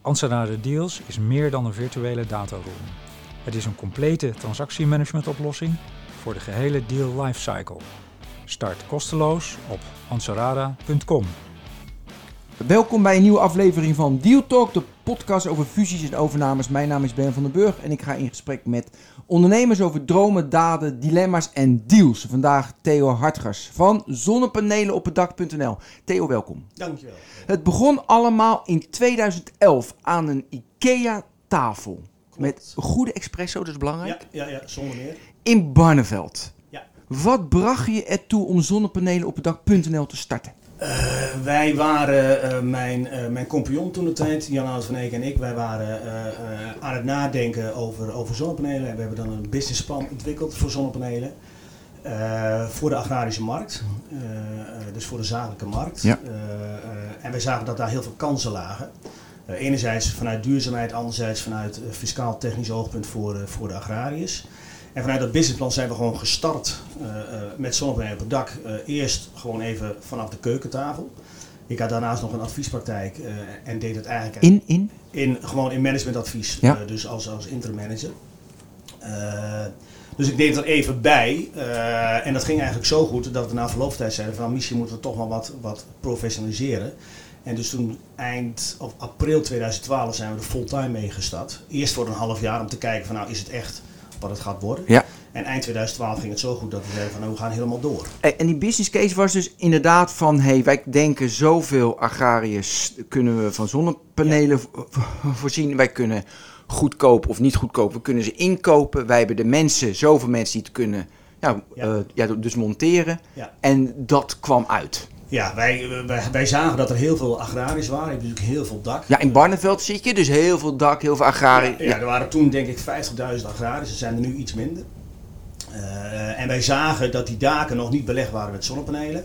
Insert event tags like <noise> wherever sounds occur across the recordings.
Anserada Deals is meer dan een virtuele dataroom. Het is een complete transactiemanagementoplossing voor de gehele deal lifecycle. Start kosteloos op ansarada.com. Welkom bij een nieuwe aflevering van Deal Talk, de podcast over fusies en overnames. Mijn naam is Ben van den Burg en ik ga in gesprek met ondernemers over dromen, daden, dilemma's en deals. Vandaag Theo Hartgers van zonnepanelenophetdak.nl. Theo, welkom. Dankjewel. Het begon allemaal in 2011 aan een IKEA-tafel. Met een goede espresso, dat is belangrijk. Ja, ja, ja, zonder meer. In Barneveld. Ja. Wat bracht je ertoe om zonnepanelenophetdak.nl te starten? Eh, wij waren, eh, mijn, eh, mijn compagnon toen de tijd, Jan Oud van Eek en ik, wij waren aan het nadenken over, over zonnepanelen. En we hebben dan een businessplan ontwikkeld voor zonnepanelen. voor de agrarische markt, dus voor de zakelijke markt. Ja. En wij zagen dat daar heel veel kansen lagen. Enerzijds vanuit duurzaamheid, anderzijds vanuit fiscaal-technisch oogpunt voor, voor de agrariërs. En vanuit dat businessplan zijn we gewoon gestart eh, eh, met zonnepanelen op het dak. Eh, eerst gewoon even vanaf de keukentafel. Ik had daarnaast nog een adviespraktijk en deed het eigenlijk In, in? in, gewoon in managementadvies. Ja. Dus als, als interim manager. Dus ik deed er even bij. en dat ging eigenlijk zo goed dat we na verloop van tijd zeiden van nou, misschien moeten we toch wel wat, wat professionaliseren. En dus toen eind of april 2012 zijn we er fulltime mee gestart. Eerst voor een half jaar om te kijken van nou is het echt wat het gaat worden. Ja. En eind 2012 ging het zo goed dat we zeiden van nou we gaan helemaal door. En die business case was dus inderdaad van, hey, wij denken zoveel agrariërs kunnen we van zonnepanelen vo- vo- voorzien. Wij kunnen goedkoop of niet goedkoop, we kunnen ze inkopen. Wij hebben de mensen, zoveel mensen die het kunnen, ja, Ja. eh, ja, dus monteren. Ja. En dat kwam uit. Ja, wij, wij, wij zagen dat er heel veel agrarisch waren. Je hebt natuurlijk heel veel dak. Ja, in Barneveld zit je, dus heel veel dak, heel veel agrariërs. Ja, ja, er waren toen denk ik 50.000 agrariërs, er zijn er nu iets minder. Eh, en wij zagen dat die daken nog niet belegd waren met zonnepanelen.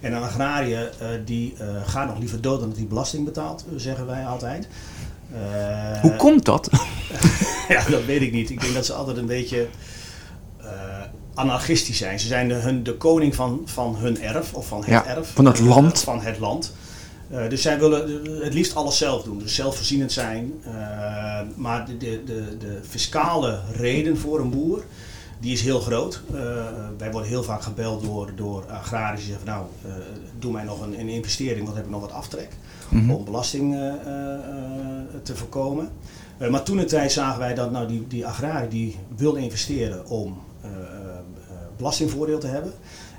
En een agrariër eh, die eh, gaat nog liever dood dan dat hij belasting betaalt, zeggen wij altijd. Hoe komt dat? <laughs> ja, dat weet ik niet. Ik denk dat ze altijd een beetje anarchistisch zijn. Ze zijn de, hun, de koning van, van hun erf, of van het Ja, erf. van het eh, land. van het land. Eh, dus zij willen het liefst alles zelf doen, dus zelfvoorzienend zijn. Eh, maar de, de, de, de fiscale reden voor een boer, die is heel groot. Wij worden heel vaak gebeld door, door agrariërs die zeggen van, nou, doe mij nog een, een investering, want dan heb ik nog wat aftrek. Mhm. Om belasting te voorkomen. Maar toen de tijd zagen wij dat nou, die, die agrariër die wilde investeren om belastingvoordeel te hebben.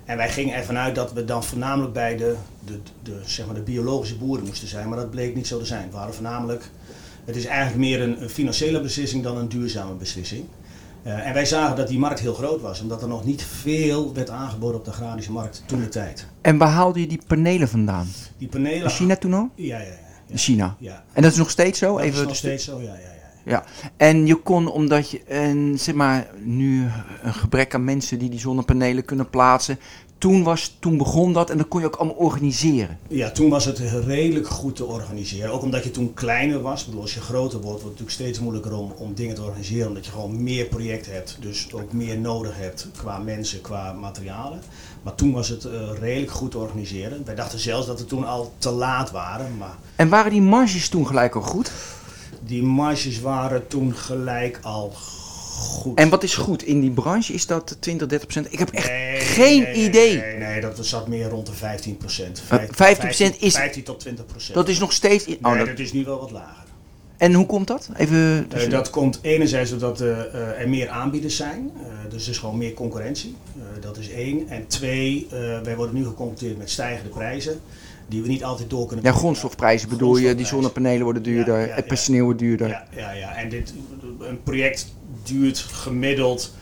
En wij gingen ervan uit dat we dan voornamelijk bij de, de, de, zeg maar de biologische boeren moesten zijn. Maar dat bleek niet zo te zijn. We waren voornamelijk, het is eigenlijk meer een, een financiële beslissing dan een duurzame beslissing. Eh, en wij zagen dat die markt heel groot was, omdat er nog niet veel werd aangeboden op de agrarische markt toen de tijd. En waar haalde je die panelen vandaan? Die panelen. In China toen al? Ja, ja, ja. In China. ja. En dat is nog steeds zo? Dat is nog steeds zo, ja, ja, ja. En je kon, omdat je een, zeg maar, nu een gebrek aan mensen die die zonnepanelen kunnen plaatsen. Toen, was, toen begon dat en dat kon je ook allemaal organiseren. Ja, toen was het redelijk goed te organiseren. Ook omdat je toen kleiner was. Ik bedoel, als je groter wordt, wordt het natuurlijk steeds moeilijker om, om dingen te organiseren. Omdat je gewoon meer projecten hebt. Dus ook meer nodig hebt qua mensen, qua materialen. Maar toen was het eh, redelijk goed te organiseren. Wij dachten zelfs dat we toen al te laat waren. Maar En waren die marges toen gelijk al goed? Die marges waren toen gelijk al goed. En wat is goed in die branche? Is dat 20, 30 procent? Ik heb echt Nee, geen nee, idee. Nee, nee, dat zat meer rond de 15 procent. Uh, 15% is- 15 tot 20 procent. Dat is nog steeds... in- oh, nee, dat- dat is nu wel wat lager. En hoe komt dat? Even... Eh, dat komt enerzijds doordat eh, eh, er meer aanbieders zijn, dus er is gewoon meer concurrentie. Dat is één. En twee, wij worden nu geconfronteerd met stijgende prijzen, die we niet altijd door kunnen ja, grondstofprijzen bedoel je. Die zonnepanelen worden duurder. Ja, ja, het ja. personeel wordt duurder. Ja, ja, ja. En dit, een project duurt gemiddeld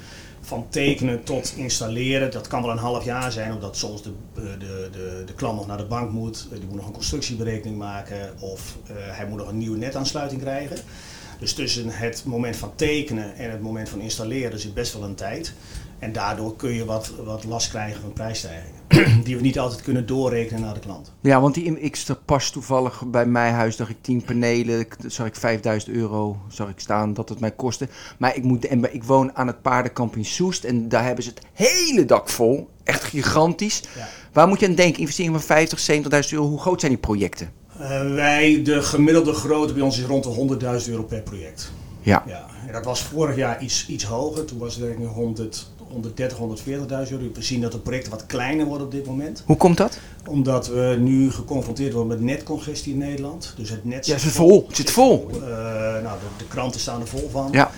van tekenen tot installeren. Dat kan wel een half jaar zijn, omdat soms de, eh, de, de, de klant nog naar de bank moet. Eh, Die moet nog een constructieberekening maken of eh, hij moet nog een nieuwe netaansluiting krijgen. Dus tussen het moment van tekenen en het moment van installeren zit best wel een tijd. En daardoor kun je wat, wat last krijgen van prijsstijgingen. <clears throat> Die we niet altijd kunnen doorrekenen naar de klant. Ja, want die ik er pas toevallig bij mijn huis, dacht ik 10 panelen, zag ik 5000 euro zag ik staan dat het mij kostte. Maar ik, moet, en ik woon aan het paardenkamp in Soest en daar hebben ze het hele dak vol. Echt gigantisch. Ja. Waar moet je aan denken? Investeringen van 50, 70.000 euro. Hoe groot zijn die projecten? Uh, wij, de gemiddelde grootte bij ons is rond de 100.000 euro per project. Ja. ja. En dat was vorig jaar iets, iets hoger. Toen was het eigenlijk 100, 130, 140.000 euro. We zien dat de projecten wat kleiner worden op dit moment. Hoe komt dat? Omdat we nu geconfronteerd worden met netcongestie in Nederland. Dus het net ja, het zit vol. Het zit vol. Uh, nou, de, de, kranten staan er vol van. Ja.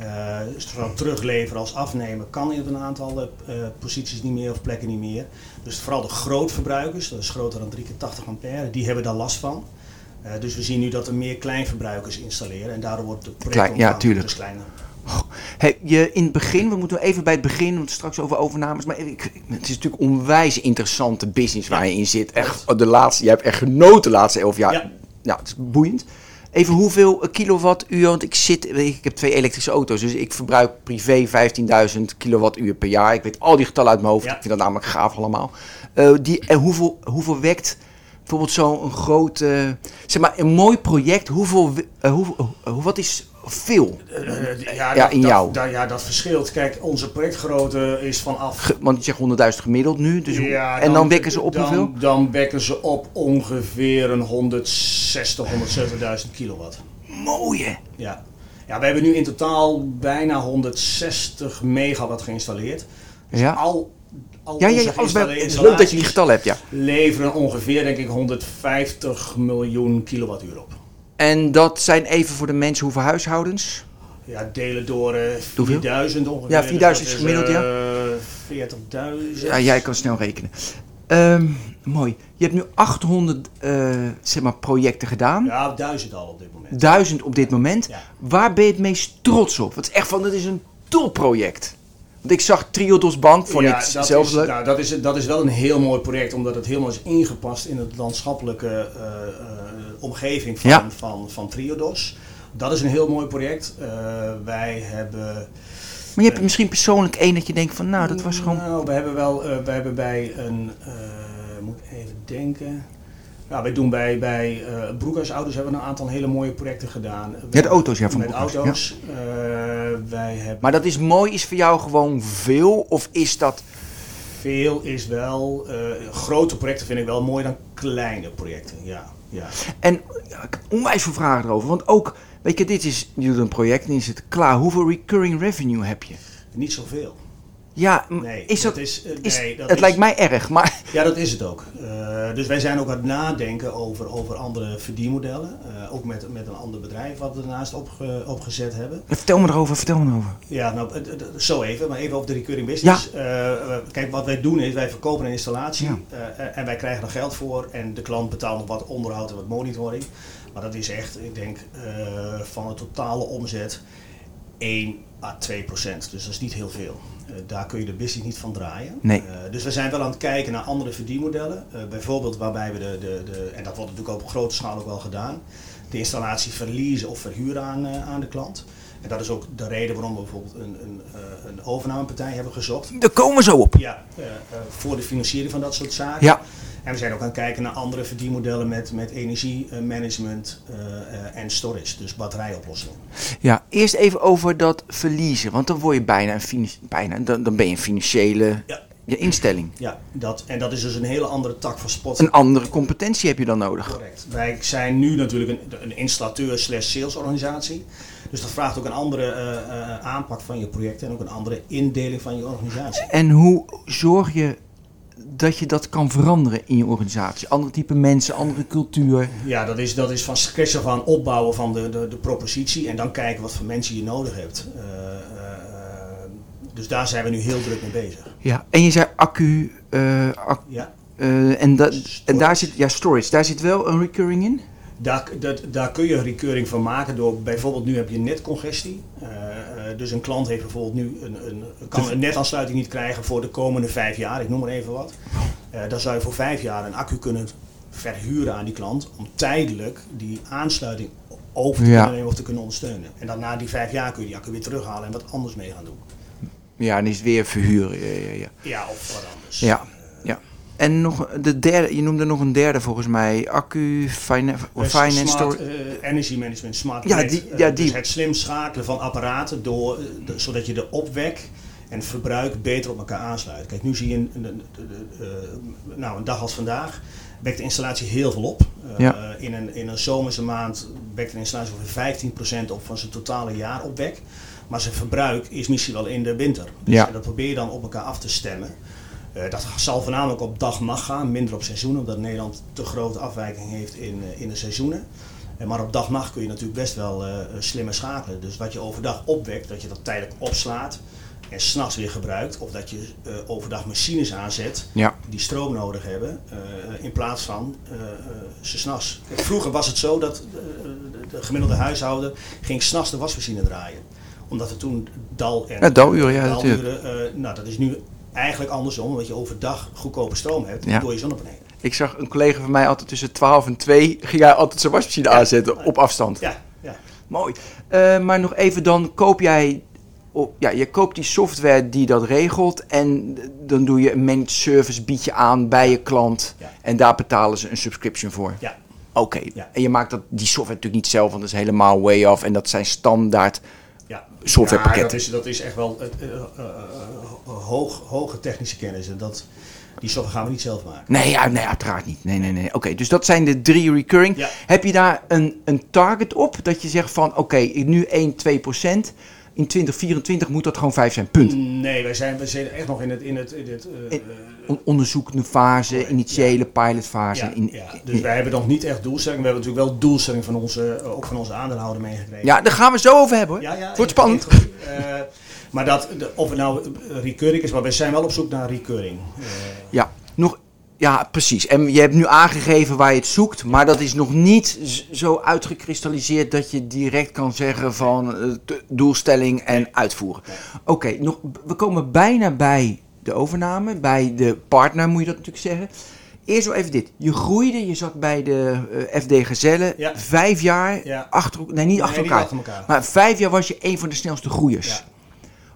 Uh, zowel terugleveren als afnemen kan in een aantal uh, posities niet meer of plekken niet meer. Dus vooral de grootverbruikers, dat is groter dan 3 keer 80 ampère, die hebben daar last van. Uh, dus we zien nu dat er meer kleinverbruikers installeren en daardoor wordt de Klein, ja, tuurlijk. dus kleiner. Oh, hey, je, in het begin, we moeten even bij het begin, want straks over overnames. Maar ik, het is natuurlijk onwijs interessante business waar je in zit. Echt, de laatste, je hebt echt genoten de laatste elf jaar. Ja. ja, het is boeiend. Even hoeveel kilowattuur, want ik zit, ik heb twee elektrische auto's, dus ik verbruik privé 15.000 kilowattuur per jaar. Ik weet al die getallen uit mijn hoofd, Ja. ik vind dat namelijk gaaf allemaal. Eh, die, en hoeveel, hoeveel wekt bijvoorbeeld zo'n groot, zeg maar, een mooi project, hoeveel, hoeveel, eh, wat is veel? Uh, Ja, dat, in jou. dat- ja, dat verschilt. Kijk, onze projectgrootte is vanaf Ge- Want je zegt 100.000 gemiddeld nu, dus Ja, en dan wekken ze op dan, hoeveel? Dan wekken ze op ongeveer een 160, 170.000 kilowatt. Mooi hè? Ja. ja, we hebben nu in totaal bijna 160 megawatt geïnstalleerd. Dus Ja. al, al Ja, ja, ja alles bij, het leuk dat je die getallen hebt, ja. leveren ongeveer, denk ik, 150 miljoen kilowattuur op. En dat zijn even voor de mensen, hoeveel huishoudens? Ja, delen door eh Hoeveel? 4000 ongeveer. Ja, 4000 Dus is gemiddeld, ja. eh, 40.000. Ja, jij kan snel rekenen. Ehm, mooi. Je hebt nu 800 eh, zeg maar, projecten gedaan. Ja, 1000 al op dit moment. 1000 op dit moment. Ja. Waar ben je het meest trots op? Is echt van, het is een topproject. Want ik zag Triodos Bank, zelf is, leuk. Nou, dat, is, dat is wel een heel mooi project, omdat het helemaal is ingepast in het landschappelijke eh, eh, omgeving van, Ja. van, van Triodos. Dat is een heel mooi project. Eh, wij hebben. Maar je hebt misschien persoonlijk één dat je denkt van, nou, dat was gewoon... Nou, we hebben wel. we hebben bij een. eh, moet ik even denken. Ja, wij doen bij, bij Broekhuisauto's hebben we een aantal hele mooie projecten gedaan. De auto's, ja, van Met Broekhuis, auto's. Eh, wij hebben. Maar dat is mooi, is voor jou gewoon veel? Of is dat... Veel is wel, eh, grote projecten vind ik wel mooier dan kleine projecten. Ja, ja. En ja, ik heb onwijs veel vragen erover. Want ook, weet je, dit is, je doet een project en is het klaar. Hoeveel recurring revenue heb je? Niet zoveel. Ja, Nee, is dat... dat is, eh, is- nee, dat het is- lijkt mij erg, maar... Ja, dat is het ook. Eh, dus wij zijn ook aan het nadenken over, over andere verdienmodellen. Eh, ook met, met een ander bedrijf wat we ernaast opge- opgezet hebben. Vertel me erover, vertel me erover. Ja, nou, zo even, maar even over de recurring business. Eh, kijk, wat wij doen is, wij verkopen een installatie Ja. en wij krijgen er geld voor. En de klant betaalt nog wat onderhoud en wat monitoring. Maar dat is echt, ik denk, van de totale omzet 1 à 2 procent. Dus dat is niet heel veel. Eh, daar kun je de business niet van draaien. Nee. Eh, dus we zijn wel aan het kijken naar andere verdienmodellen. Eh, bijvoorbeeld waarbij we de, de, de, en dat wordt natuurlijk op grote schaal ook wel gedaan, de installatie verliezen of verhuren aan, aan de klant. En dat is ook de reden waarom we bijvoorbeeld een, een, een overnamepartij hebben gezocht. Daar komen we zo op. Ja, voor de financiering van dat soort zaken. Ja. En we zijn ook aan het kijken naar andere verdienmodellen met, met energiemanagement eh, eh, en storage, dus batterijoplossingen. Ja, eerst even over dat verliezen. Want dan word je bijna een, bijna, dan, dan ben je een financiële Ja. je instelling. Ja, dat, en dat is dus een hele andere tak van spot. Een andere competentie heb je dan nodig. Correct. Wij zijn nu natuurlijk een, een installateur slash salesorganisatie. Dus dat vraagt ook een andere eh, aanpak van je project en ook een andere indeling van je organisatie. En hoe zorg je dat je dat kan veranderen in je organisatie? Andere type mensen, andere cultuur. Ja, dat is, dat is van af aan opbouwen van de, de, de propositie en dan kijken wat voor mensen je nodig hebt. Eh, eh, dus daar zijn we nu heel druk mee bezig. Ja, en je zei accu. eh, ac- Ja. en, da- en daar zit, ja, storage, daar zit wel een recurring in. Daar, dat, daar kun je een recurring van maken door bijvoorbeeld nu heb je netcongestie. Eh, dus een klant heeft bijvoorbeeld nu een, een, kan een netaansluiting niet krijgen voor de komende vijf jaar, ik noem maar even wat. Eh, dan zou je voor vijf jaar een accu kunnen verhuren aan die klant om tijdelijk die aansluiting over te Ja. kunnen nemen of te kunnen ondersteunen. En dan na die vijf jaar kun je die accu weer terughalen en wat anders mee gaan doen. Ja, en is weer verhuren. Ja, ja, ja. Ja, of wat anders. ja. En nog de derde, je noemde nog een derde volgens mij. Accu, fina- Dus finance, smart, eh, energy management, smart Ja, die- Eh, ja, dus die- het slim schakelen van apparaten door, eh, de- zodat je de opwek en verbruik beter op elkaar aansluit. Kijk, nu zie je een, een, een- een- eh, nou, een dag als vandaag wekt de installatie heel veel op. Eh, Ja. eh, in, een, in een zomerse maand wekt een installatie ongeveer 15% op van zijn totale jaaropwek. Maar zijn verbruik is misschien wel in de winter. Dus Ja. dat probeer je dan op elkaar af te stemmen. Eh, dat zal voornamelijk op dag-nacht gaan, minder op seizoenen, omdat Nederland te grote afwijking heeft in, eh, in de seizoenen. Eh, maar op dag-nacht kun je natuurlijk best wel slimmer schakelen. Dus wat je overdag opwekt, dat je dat tijdelijk opslaat en s'nachts weer gebruikt. Of dat je overdag machines aanzet Ja. die stroom nodig hebben, in plaats van ze s'nachts. Vroeger was het zo dat de, de gemiddelde huishouden ging s'nachts de wasmachine draaien. Omdat er toen dal en Ja, daluren, ja, daluren, nou, dat is nu eigenlijk andersom, omdat je overdag goedkope stroom hebt Ja. door je zonnepanelen. Ik zag een collega van mij altijd tussen 12 en 2 ging hij altijd zijn wasmachine aanzetten op afstand. Ja, ja. Mooi. Eh, maar nog even dan koop jij... op- ja, je koopt die software die dat regelt en dan doe je een managed service bied je aan bij je klant Ja. en daar betalen ze een subscription voor. ja. Oké. Ja. En je maakt dat, die software natuurlijk niet zelf, want dat is helemaal way off en dat zijn standaard. Softwarepakketten. Ja, dat, is, dat is echt wel eh, eh, eh, hoog, hoge technische kennis. En dat, die software gaan we niet zelf maken. Nee, ja, nee uiteraard niet. Nee, nee, nee. Oké, dus dat zijn de drie recurring. Ja. Heb je daar een, een target op dat je zegt van oké, nu 1, 2 procent. In 2024 moet dat gewoon 5 zijn, punt. Nee, wij zijn, wij zijn echt nog in het, in het, in het On- onderzoekende fase, Correct, initiële pilotfase. ja, in, ja. Dus wij hebben nog niet echt doelstelling. We hebben natuurlijk wel doelstelling van onze, eh, ook van onze aandeelhouder meegekregen. ja, daar gaan we zo over hebben hoor. Ja, ja, Wordt spannend. Eh, maar dat, de- of het nou recurring is, maar wij zijn wel op zoek naar recurring. Ja, nog, ja, precies. En je hebt nu aangegeven waar je het zoekt, maar dat is nog niet zo uitgekristalliseerd dat je direct kan zeggen van eh, doelstelling en uitvoeren. Oké, nog we komen bijna bij de overname, bij de partner moet je dat natuurlijk zeggen. Eerst wel even dit. Je groeide, je zat bij de eh, FD Gezellen, Ja. vijf jaar Ja. achter, nee niet achter elkaar, achter elkaar. maar vijf jaar was je een van de snelste groeiers. Ja.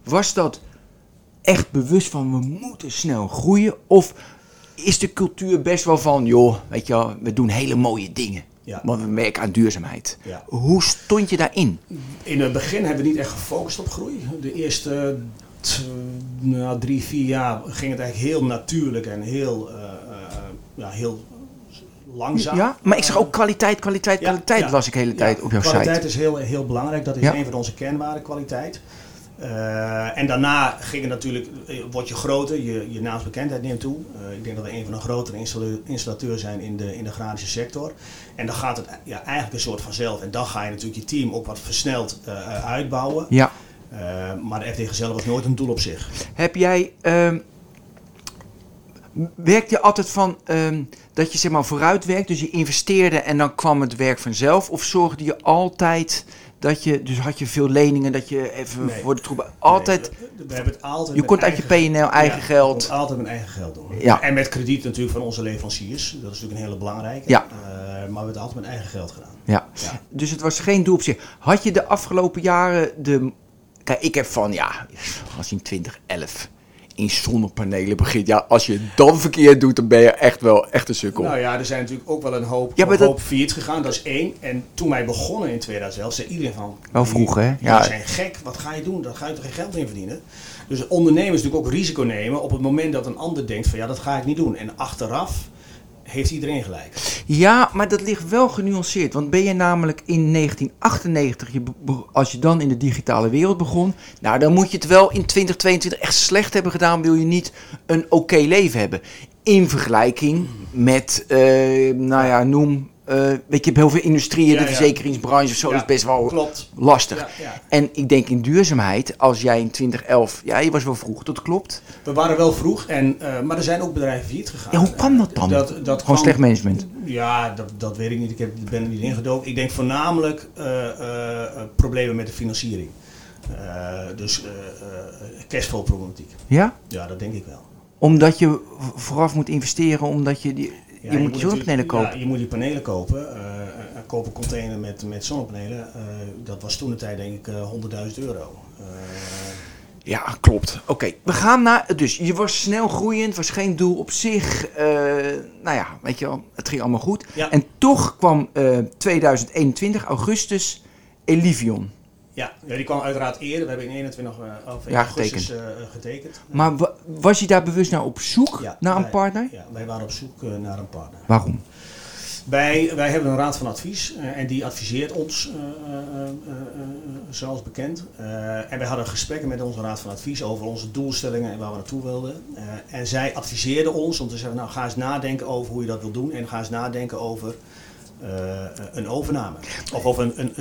Was dat echt bewust van we moeten snel groeien? Of is de cultuur best wel van, joh, weet je wel, we doen hele mooie dingen. Ja. Want we merken aan duurzaamheid. Ja. Hoe stond je daarin? In het begin hebben we niet echt gefocust op groei. De eerste nou, drie, vier jaar ging het eigenlijk heel natuurlijk en heel, eh, eh, ja, heel langzaam. Ja, maar ik zag ook kwaliteit, kwaliteit, kwaliteit ja. las ik de hele tijd op jouw kwaliteit site. is heel, heel belangrijk. Dat is een van onze kernwaarden, kwaliteit. Eh, en daarna ging het natuurlijk, eh, word je groter, je, je naamsbekendheid neemt toe. Eh, ik denk dat we een van de grotere installateurs zijn in de, in de agrarische sector. En dan gaat het ja, eigenlijk een soort vanzelf. En dan ga je natuurlijk je team ook wat versneld uitbouwen. Ja. Maar de FD Gezellen was nooit een doel op zich. Heb jij, ehm werkte je altijd van ehm, dat je zeg maar vooruit werkt, dus je investeerde en dan kwam het werk vanzelf? Of zorgde je altijd dat je, dus had je veel leningen, dat je even Nee. voor de troepen, altijd, Nee, we, hebben het altijd je kon uit je PNL eigen Ja, geld. altijd met eigen geld doen. Ja. En met krediet natuurlijk van onze leveranciers. Dat is natuurlijk een hele belangrijke. Ja. Eh, maar we hebben het altijd met eigen geld gedaan. Ja. Ja. Dus het was geen doel op zich. Had je de afgelopen jaren de. Kijk, ik heb van ja, als je in 2011 in zonnepanelen begint. Ja, als je het dan verkeerd doet, dan ben je echt wel echt een sukkel. Nou ja, er zijn natuurlijk ook wel een hoop, Ja, een hoop gegaan. Dat is één. En toen wij begonnen in 2011, zei iedereen van... Wel vroeg, hè? Ja. Ja. zijn gek. Wat ga je doen? Daar ga je toch geen geld in verdienen? Dus ondernemers natuurlijk ook risico nemen op het moment dat een ander denkt van... Ja, dat ga ik niet doen. En achteraf heeft iedereen gelijk. Ja, maar dat ligt wel genuanceerd. Want ben je namelijk in 1998, je be- be- als je dan in de digitale wereld begon, nou dan moet je het wel in 2022 echt slecht hebben gedaan, wil je niet een oké leven hebben. In vergelijking met, eh, nou ja, noem, eh, weet je, je hebt heel veel industrieën, Ja, de verzekeringsbranche of zo, is best wel Klopt. lastig. En ik denk in duurzaamheid, als jij in 2011, ja, je was wel vroeg, dat klopt. We waren wel vroeg, en, eh, maar er zijn ook bedrijven failliet gegaan. Ja, hoe kwam dat dan? Dat, dat Gewoon kwam- slecht management. Ja, dat, dat weet ik niet. Ik heb, ben er niet ingedoken. Ik denk voornamelijk eh, problemen met de financiering. Dus cashflow problematiek. Ja? Ja, dat denk ik wel. Omdat je vooraf moet investeren, omdat je die, Je moet je zonnepanelen kopen. Ja, je moet die panelen kopen. Eh, eh, koop een container met, met zonnepanelen. Eh, dat was toen de tijd denk ik eh 100.000 euro. Eh, Ja, klopt. Oké, we gaan naar. Dus je was snel groeiend, was geen doel op zich. eh, nou ja, weet je wel, het ging allemaal goed. Ja. En toch kwam eh, 2021, augustus, Elivion. Ja, die kwam uiteraard eerder. We hebben in 21 eh, of in Ja, augustus eh, getekend. Maar wa- was je daar bewust naar op zoek, Ja, naar een wij- partner? Ja, wij waren op zoek eh, naar een partner. Waarom? Wij, wij hebben een raad van advies eh, en die adviseert ons, eh, eh, eh, eh, zoals bekend. Eh, en wij hadden gesprekken met onze raad van advies over onze doelstellingen en waar we naartoe wilden. Eh, en zij adviseerden ons om te zeggen, nou ga eens nadenken over hoe je dat wil doen en ga eens nadenken over eh, een overname. Of over een, een,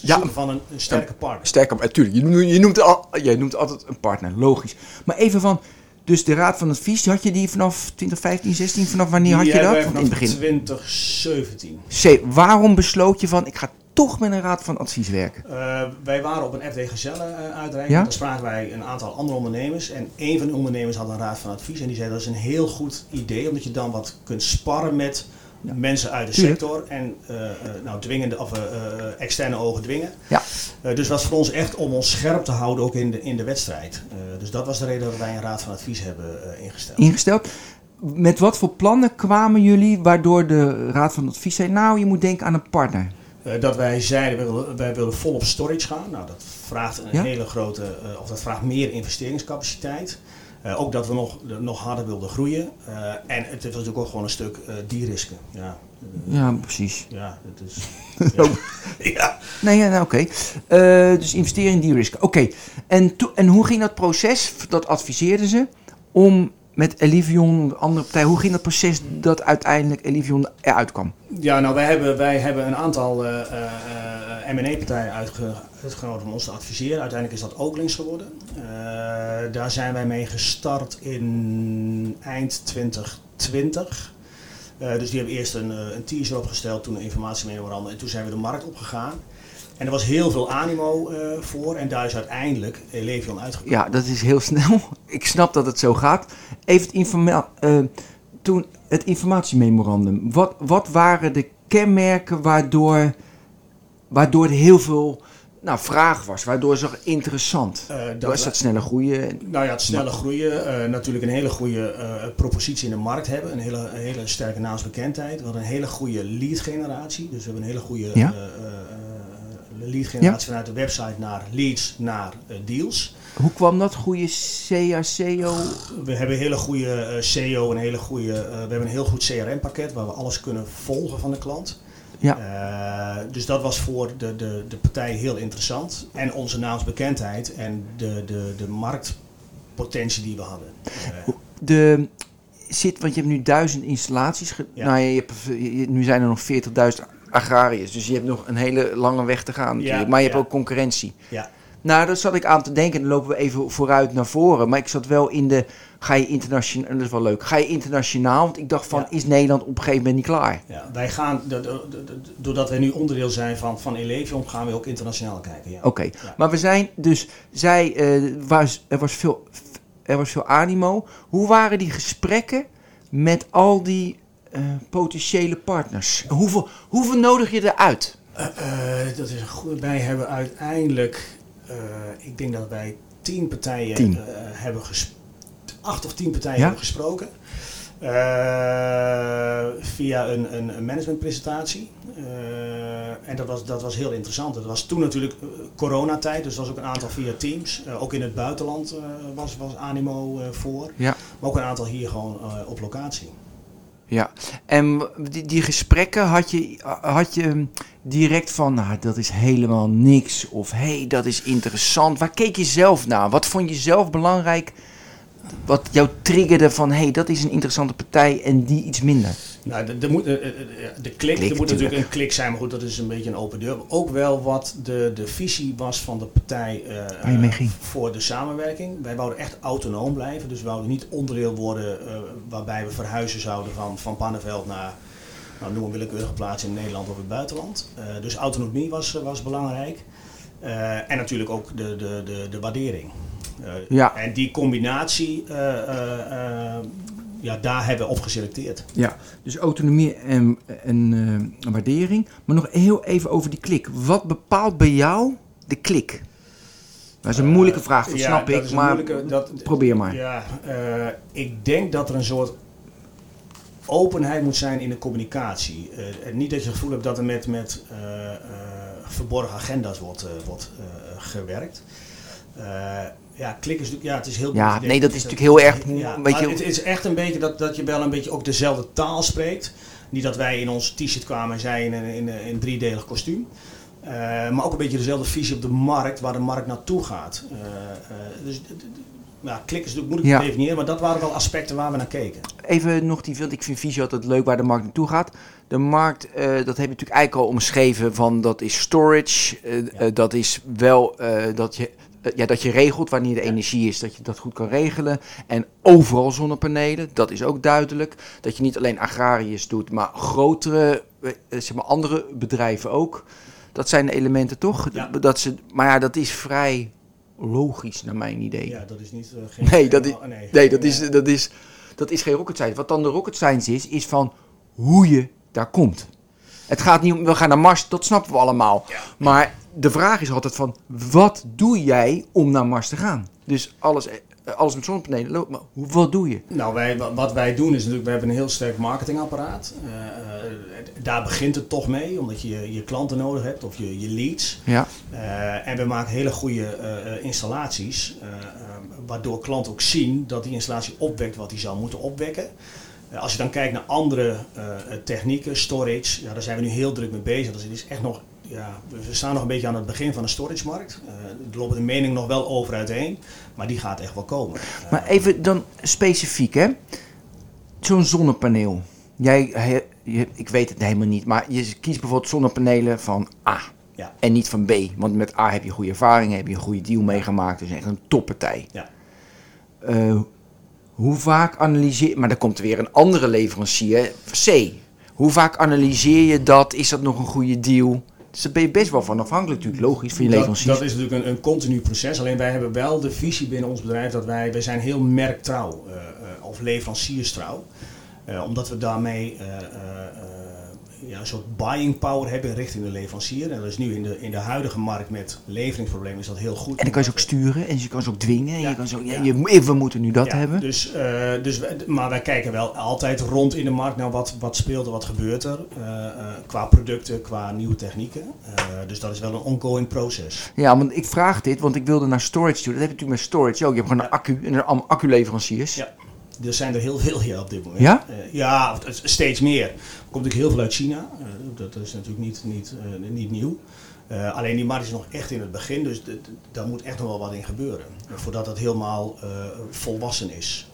Ja. van een, een sterke partner. Sterker, natuurlijk. Je, noemt- je, noemt al, je noemt altijd een partner, logisch. Maar even van, dus de raad van advies, had je die vanaf 2015, 16? Vanaf wanneer had je dat? Want in het vanaf begin. 2017. C, waarom besloot je van, ik ga toch met een raad van advies werken? Eh, wij waren op een FD Gezelle eh, uitreiking. Ja? Daar spraken wij een aantal andere ondernemers. En een van de ondernemers had een raad van advies. En die zei dat is een heel goed idee. Omdat je dan wat kunt sparren met Ja. mensen uit de Tuurlijk. sector. En eh, eh, nou, dwingende, of, eh, externe ogen dwingen. Ja. Eh, dus was voor ons echt om ons scherp te houden ook in de, in de wedstrijd. Dus dat was de reden dat wij een raad van advies hebben ingesteld. ingesteld. Met wat voor plannen kwamen jullie waardoor de Raad van Advies zei: Nou, je moet denken aan een partner? Dat wij zeiden, wij willen, wij willen vol op storage gaan. Nou, dat vraagt een Ja? hele grote, of dat vraagt meer investeringscapaciteit. Eh, ook dat we nog, nog harder wilden groeien. Eh, en het is natuurlijk ook gewoon een stuk eh de-risken. Ja, eh, Ja, precies. ja, het is... <laughs> ja. ja. Nee, ja, nou, oké. Dus investeren in die risk. Oké. En, en hoe ging dat proces? Dat adviseerden ze om met Elivion, de andere partij, hoe ging dat proces dat uiteindelijk Elivion eruit kwam? Ja, nou wij hebben, wij hebben een aantal eh, eh, eh, M&A-partijen uitge- uitgenodigd om ons te adviseren. Uiteindelijk is dat ook links geworden. Daar zijn wij mee gestart in eind 2020. Eh, dus die hebben eerst een, een teaser opgesteld, toen een informatiememorandum en toen zijn we de markt opgegaan. En er was heel veel animo eh, voor en daar is uiteindelijk Elevion uitgekomen. Ja, dat is heel <laughs> snel. Ik snap dat het zo gaat. Even het, informa eh, toen het informatiememorandum. Wat, wat waren de kenmerken waardoor, waardoor er heel veel nou, vraag was? Waardoor zo interessant? Eh, Dat was dat snelle groeien? Nou ja, het snelle groeien. eh, natuurlijk een hele goede eh, propositie in de markt hebben. Een hele, een hele sterke naamsbekendheid. We hadden een hele goede lead generatie. Dus we hebben een hele goede Ja. Eh, eh, eh, lead generatie vanuit de website naar leads naar eh, deals. Hoe kwam dat? Goede CACO? We hebben een hele goede eh, SEO, een hele goede, eh, we hebben een heel goed CRM pakket waar we alles kunnen volgen van de klant. Ja. Eh, dus dat was voor de, de, de partij heel interessant. En onze naamsbekendheid en de, de, de marktpotentie die we hadden. Eh, De, zit, want je hebt nu duizend installaties. ge- Ja. Nou, je hebt, je- nu zijn er nog 40.000 agrariërs. Dus je hebt nog een hele lange weg te gaan natuurlijk. Ja, maar je hebt ook concurrentie. ja. Nou, daar zat ik aan te denken. Dan lopen we even vooruit naar voren. Maar ik zat wel in de. Ga je internationaal. Dat is wel leuk. Ga je internationaal? Want ik dacht van. Ja. Is Nederland op een gegeven moment niet klaar? Ja, wij gaan, doordat wij nu onderdeel zijn van, van Elevion, gaan we ook internationaal kijken. Ja. Oké. Maar we zijn dus. Zij. eh, was, er, was veel, er was veel animo. Hoe waren die gesprekken met al die eh, potentiële partners? Hoeveel, hoeveel nodig je eruit? Eh, eh, dat is goed. Wij hebben uiteindelijk, ik denk dat wij tien partijen Tien. hebben gesproken. Acht of tien partijen Ja? hebben gesproken. Via een, een, een managementpresentatie. En dat was, dat was heel interessant. Dat was toen natuurlijk coronatijd, dus dat was ook een aantal via Teams. Ook in het buitenland was, was animo voor. Ja. Maar ook een aantal hier gewoon op locatie. Ja, en die, die gesprekken had je, had je direct van, nou, dat is helemaal niks. Of, hé, hey, dat is interessant. Waar keek je zelf naar? Wat vond je zelf belangrijk? Wat jou triggerde van, hé, hey, dat is een interessante partij en die iets minder. Nou, de, de, moet, de, de, de klik, Klik, er moet tuurlijk. natuurlijk een klik zijn, maar goed, dat is een beetje een open deur. Ook wel wat de, de visie was van de partij eh, voor de samenwerking. Wij wouden echt autonoom blijven, dus we wouden niet onderdeel worden eh, waarbij we verhuizen zouden van, van Pannenveld naar, nou, noem een willekeurige plaats in Nederland of het buitenland. Eh, dus autonomie was, was belangrijk. Eh, en natuurlijk ook de, de, de, de waardering. Eh, Ja. En die combinatie, eh, eh, ja, daar hebben we op geselecteerd. Ja, dus autonomie en, en waardering. Maar nog heel even over die klik. Wat bepaalt bij jou de klik? Dat is een moeilijke vraag, dat Ja, snap dat ik. Maar dat- probeer maar. Ja, ik denk dat er een soort openheid moet zijn in de communicatie. En niet dat je het gevoel hebt dat er met, met verborgen agenda's wordt, wordt gewerkt. Ja, klik is natuurlijk, ja, het is heel Ja, nee, dat is natuurlijk heel erg, Ja, beetje- maar het is echt een beetje dat, dat je wel een beetje ook dezelfde taal spreekt. Niet dat wij in ons t-shirt kwamen en zij in een in, driedelig kostuum. Eh, maar ook een beetje dezelfde visie op de markt, waar de markt naartoe gaat. Eh, dus ja, klik is natuurlijk moeilijk Ja. te definiëren, maar dat waren wel aspecten waar we naar keken. Even nog die, want ik vind visie altijd leuk waar de markt naartoe gaat. De markt, dat heb je natuurlijk eigenlijk al omschreven van dat is storage. Ja. dat is wel dat, je, ja, dat je regelt wanneer de Ja. energie is, dat je dat goed kan regelen. En overal zonnepanelen, dat is ook duidelijk. Dat je niet alleen agrariërs doet, maar grotere, eh, eh, zeg maar andere bedrijven ook. Dat zijn de elementen toch? Ja. Dat ze, maar ja, dat is vrij logisch naar mijn idee. Ja, dat is niet... eh, geen, Nee, dat is- oh, nee, Nee, dat geen, is, eh, dat, is, dat is geen rocket science. Wat dan de rocket science is, is van hoe je daar komt. Het gaat niet om, we gaan naar Mars, dat snappen we allemaal. Maar de vraag is altijd van, wat doe jij om naar Mars te gaan? Dus alles, eh, alles met zonnepanelen loopt, maar hoe- wat doe je? Nou, wij, wa- wat wij doen is natuurlijk, we hebben een heel sterk marketingapparaat. Eh, eh, daar begint het toch mee, omdat je je klanten nodig hebt of je, je leads. Ja, en we maken hele goede installaties, waardoor klanten ook zien dat die installatie opwekt wat die zou moeten opwekken. Als je dan kijkt naar andere technieken, storage, ja, daar zijn we nu heel druk mee bezig. Dus het is echt nog, ja, we staan nog een beetje aan het begin van de storage-markt. Eh, er lopen de meningen nog wel over uiteen, maar die gaat echt wel komen. Eh, maar even dan specifiek hè. Zo'n zonnepaneel. Jij, he- je, ik weet het helemaal niet, maar je kiest bijvoorbeeld zonnepanelen van A. Ja. En niet van B. Want met A heb je goede ervaring, heb je een goede deal meegemaakt. Dus echt een toppartij. Ja. Eh, hoe vaak analyseer... Maar dan komt er weer een andere leverancier, C. Hoe vaak analyseer je dat? Is dat nog een goede deal? Dus ben je best wel van afhankelijk natuurlijk, logisch, van je Dat, leveranciers. dat is natuurlijk een, een continu proces. Alleen wij hebben wel de visie binnen ons bedrijf dat wij, wij zijn heel merktrouw eh, of leverancierstrouw. Eh, omdat we daarmee eh, ja, een soort buying power hebben richting de leverancier. En dat is nu in de, in de huidige markt met leveringsproblemen is dat heel goed. En dan kan je ze ook sturen en je kan ze ook dwingen. En Ja, je kan zo, ja, ja. je, we moeten nu dat Ja, hebben. Dus, eh, dus maar wij kijken wel altijd rond in de markt naar wat, wat speelt er, wat gebeurt er. eh, eh, qua producten, qua nieuwe technieken. Dus dat is wel een ongoing proces. Ja, want ik vraag dit, want ik wilde naar storage toe. Dat heb je natuurlijk met storage ook. Je hebt gewoon een accu en er allemaal acculeveranciers. Ja. Er zijn er heel veel hier op dit moment. Ja? Eh, ja, steeds meer. Er komt natuurlijk heel veel uit China. Eh, dat is natuurlijk niet, niet, eh, niet nieuw. Alleen die markt is nog echt in het begin, dus daar moet echt nog wel wat in gebeuren. voordat het helemaal volwassen is.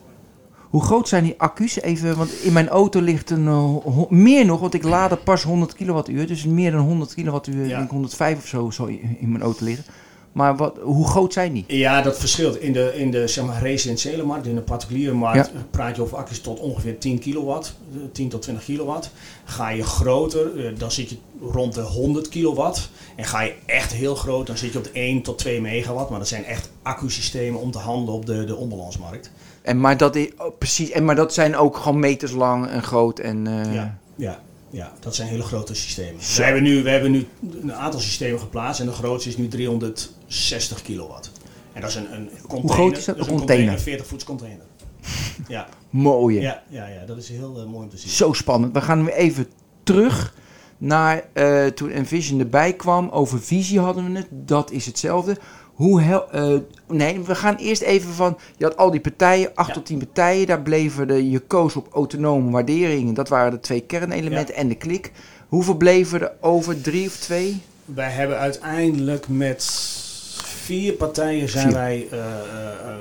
Hoe groot zijn die accu's? Even, want in mijn auto ligt een meer nog, want ik laadde pas 100 kilowattuur. Dus meer dan 100 kilowattuur, Ja. denk 105 of zo, zo in in mijn auto liggen. Maar wat, hoe groot zijn die? Ja, dat verschilt. In de, in de zeg maar, residentiële markt, in de particuliere markt, Ja. praat je over accu's tot ongeveer 10 kilowatt, eh, 10 tot 20 kilowatt. Ga je groter, eh, dan zit je rond de 100 kilowatt. En ga je echt heel groot, dan zit je op de 1 tot 2 megawatt. Maar dat zijn echt accusystemen om te handelen op de, de onbalansmarkt. En, maar, dat is, oh, precies, en, maar dat zijn ook gewoon meters lang en groot. En, eh, Ja, ja, ja, dat zijn hele grote systemen. We hebben, nu, we hebben nu een aantal systemen geplaatst en de grootste is nu 360 kilowatt. En dat is een, een container. groot is dat? is Een container? Een 40 voets container. <laughs> Ja, Mooie. ja, ja, ja, dat is heel eh, mooi om te zien. Zo spannend. We gaan weer even terug naar eh, toen Envision erbij kwam. Over visie hadden we het. Dat is hetzelfde. Hoe hel, eh, nee, we gaan eerst even van. Je had al die partijen, acht Ja. tot tien partijen. Daar bleven de, je koos op autonome waarderingen. Dat waren de twee kernelementen en de klik. Hoeveel bleven er over? Drie of twee? Wij hebben uiteindelijk met vier partijen zijn Vier. wij eh, eh,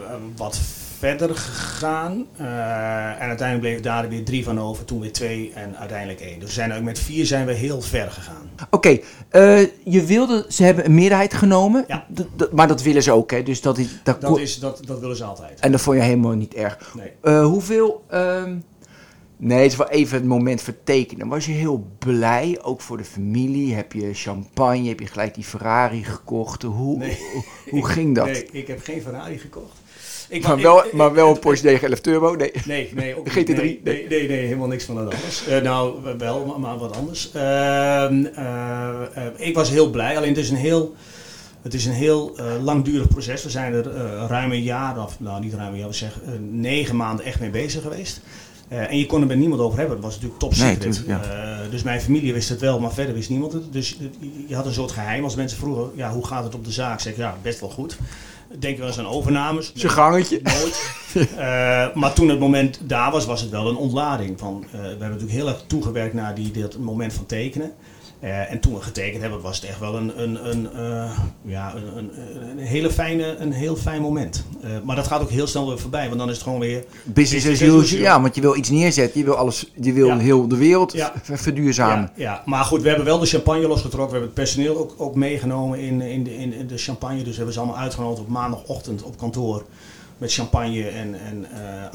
eh, wat verder gegaan. En uiteindelijk bleef daar weer drie van over, toen weer twee en uiteindelijk één. Dus zijn ook met vier zijn we heel ver gegaan. Oké, je wilde, ze hebben een meerderheid genomen. Ja. Maar dat willen ze ook, hè? Dus dat is, dat Dat, is, dat, dat willen ze altijd. En dat vond je helemaal niet erg. Nee. Hoeveel. ehm, nee, het is wel even het moment vertekenen. Was je heel blij, ook voor de familie? Heb je champagne? Heb je gelijk die Ferrari gekocht? Hoe, Nee. hoe, hoe ging dat? Nee, ik heb geen Ferrari gekocht. Ik Maar wel, ik- maar wel een Porsche 911 Turbo? Nee. Nee, nee, ook De niet. GT3? Nee, nee, nee, helemaal niks van dat anders. Eh, nou, wel, maar, maar wat anders. Ehm, eh, eh, ik was heel blij, alleen het is een heel, het is een heel langdurig proces. We zijn er ruim een jaar, of nou niet ruim een jaar, we zeggen negen maanden echt mee bezig geweest. Eh, en je kon er met niemand over hebben. Het was natuurlijk top Nee, secret. Eh, dus mijn familie wist het wel, maar verder wist niemand het. Dus je had een soort geheim. Als mensen vroegen, ja, hoe gaat het op de zaak? Zeg ik, ja, best wel goed. Denk wel eens aan overnames. Zijn gangetje. Nooit. Eh, maar toen het moment daar was, was het wel een ontlading. Van, eh, we hebben natuurlijk heel erg toegewerkt naar die, dat moment van tekenen. Eh, en toen we getekend hebben, was het echt wel een, een, een, eh, ja, een, een, een, hele fijne, een heel fijn moment. Eh, maar dat gaat ook heel snel weer voorbij, want dan is het gewoon weer... Business as usual. Ja, want je wil iets neerzetten. Je wil alles. Je wil Ja. heel de wereld Ja. verduurzamen. Ja, ja, maar goed, we hebben wel de champagne losgetrokken. We hebben het personeel ook, ook meegenomen in, in, de, in de champagne. Dus we hebben ze allemaal uitgenodigd op maandagochtend op kantoor. Met champagne en... en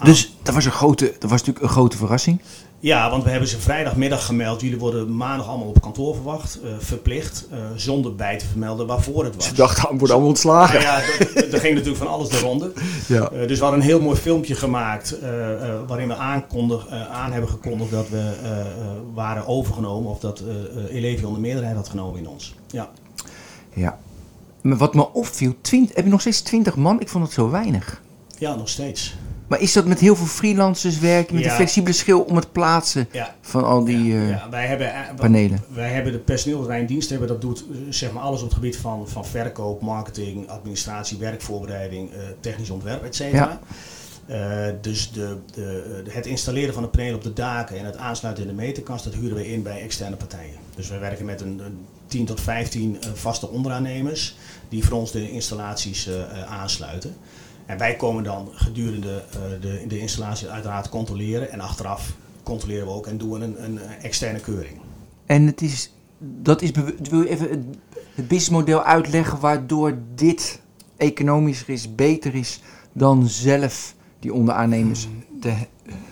Dus dat was, een grote, dat was natuurlijk een grote verrassing. Ja, want we hebben ze vrijdagmiddag gemeld. Jullie worden maandag allemaal op kantoor verwacht. eh, verplicht. eh, zonder bij te vermelden waarvoor het was. Ze dachten, we worden allemaal ontslagen. Nou ja, er ging natuurlijk van alles de ronde. <laughs> Ja. Eh, dus we hadden een heel mooi filmpje gemaakt. waarin we aankondig, aan hebben gekondigd dat we waren overgenomen. Of dat Elevion de meerderheid had genomen in ons. Ja. ja. Maar wat me opviel, 20, heb je nog steeds 20 man? Ik vond het zo weinig. ja, nog steeds. Maar is dat met heel veel freelancers werken, met Ja. een flexibele schil om het plaatsen Ja. van al die ja, eh, ja, wij hebben, eh, panelen? Wij hebben het personeel dat wij in dienst hebben, dat doet eh, zeg maar alles op het gebied van, van verkoop, marketing, administratie, werkvoorbereiding, technisch ontwerp, et cetera. Dus de, de, de- het installeren van de panelen op de daken en het aansluiten in de meterkast, dat huren we in bij externe partijen. Dus wij werken met een, een 10 tot 15 eh, vaste onderaannemers die voor ons de installaties aansluiten. En wij komen dan gedurende eh, de, de installatie uiteraard controleren en achteraf controleren we ook en doen een, een externe keuring. En het is, dat is, wil je even het, het businessmodel uitleggen waardoor dit economischer is, beter is dan zelf die onderaannemers te,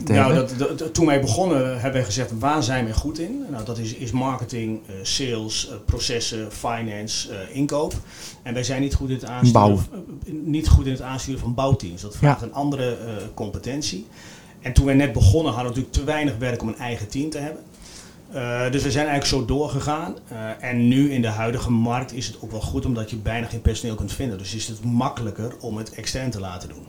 te Nou, hebben? dat, dat- toen wij begonnen hebben wij gezegd, waar zijn we goed in? Nou, dat is, is marketing, eh, sales, eh, processen, finance, eh, inkoop. En wij zijn niet goed in het aansturen, niet goed in het aansturen van bouwteams. Dat vraagt Ja. een andere competentie. En toen wij net begonnen hadden we natuurlijk te weinig werk om een eigen team te hebben. Eh, dus we zijn eigenlijk zo doorgegaan. Eh, en nu in de huidige markt is het ook wel goed omdat je bijna geen personeel kunt vinden. Dus is het makkelijker om het extern te laten doen.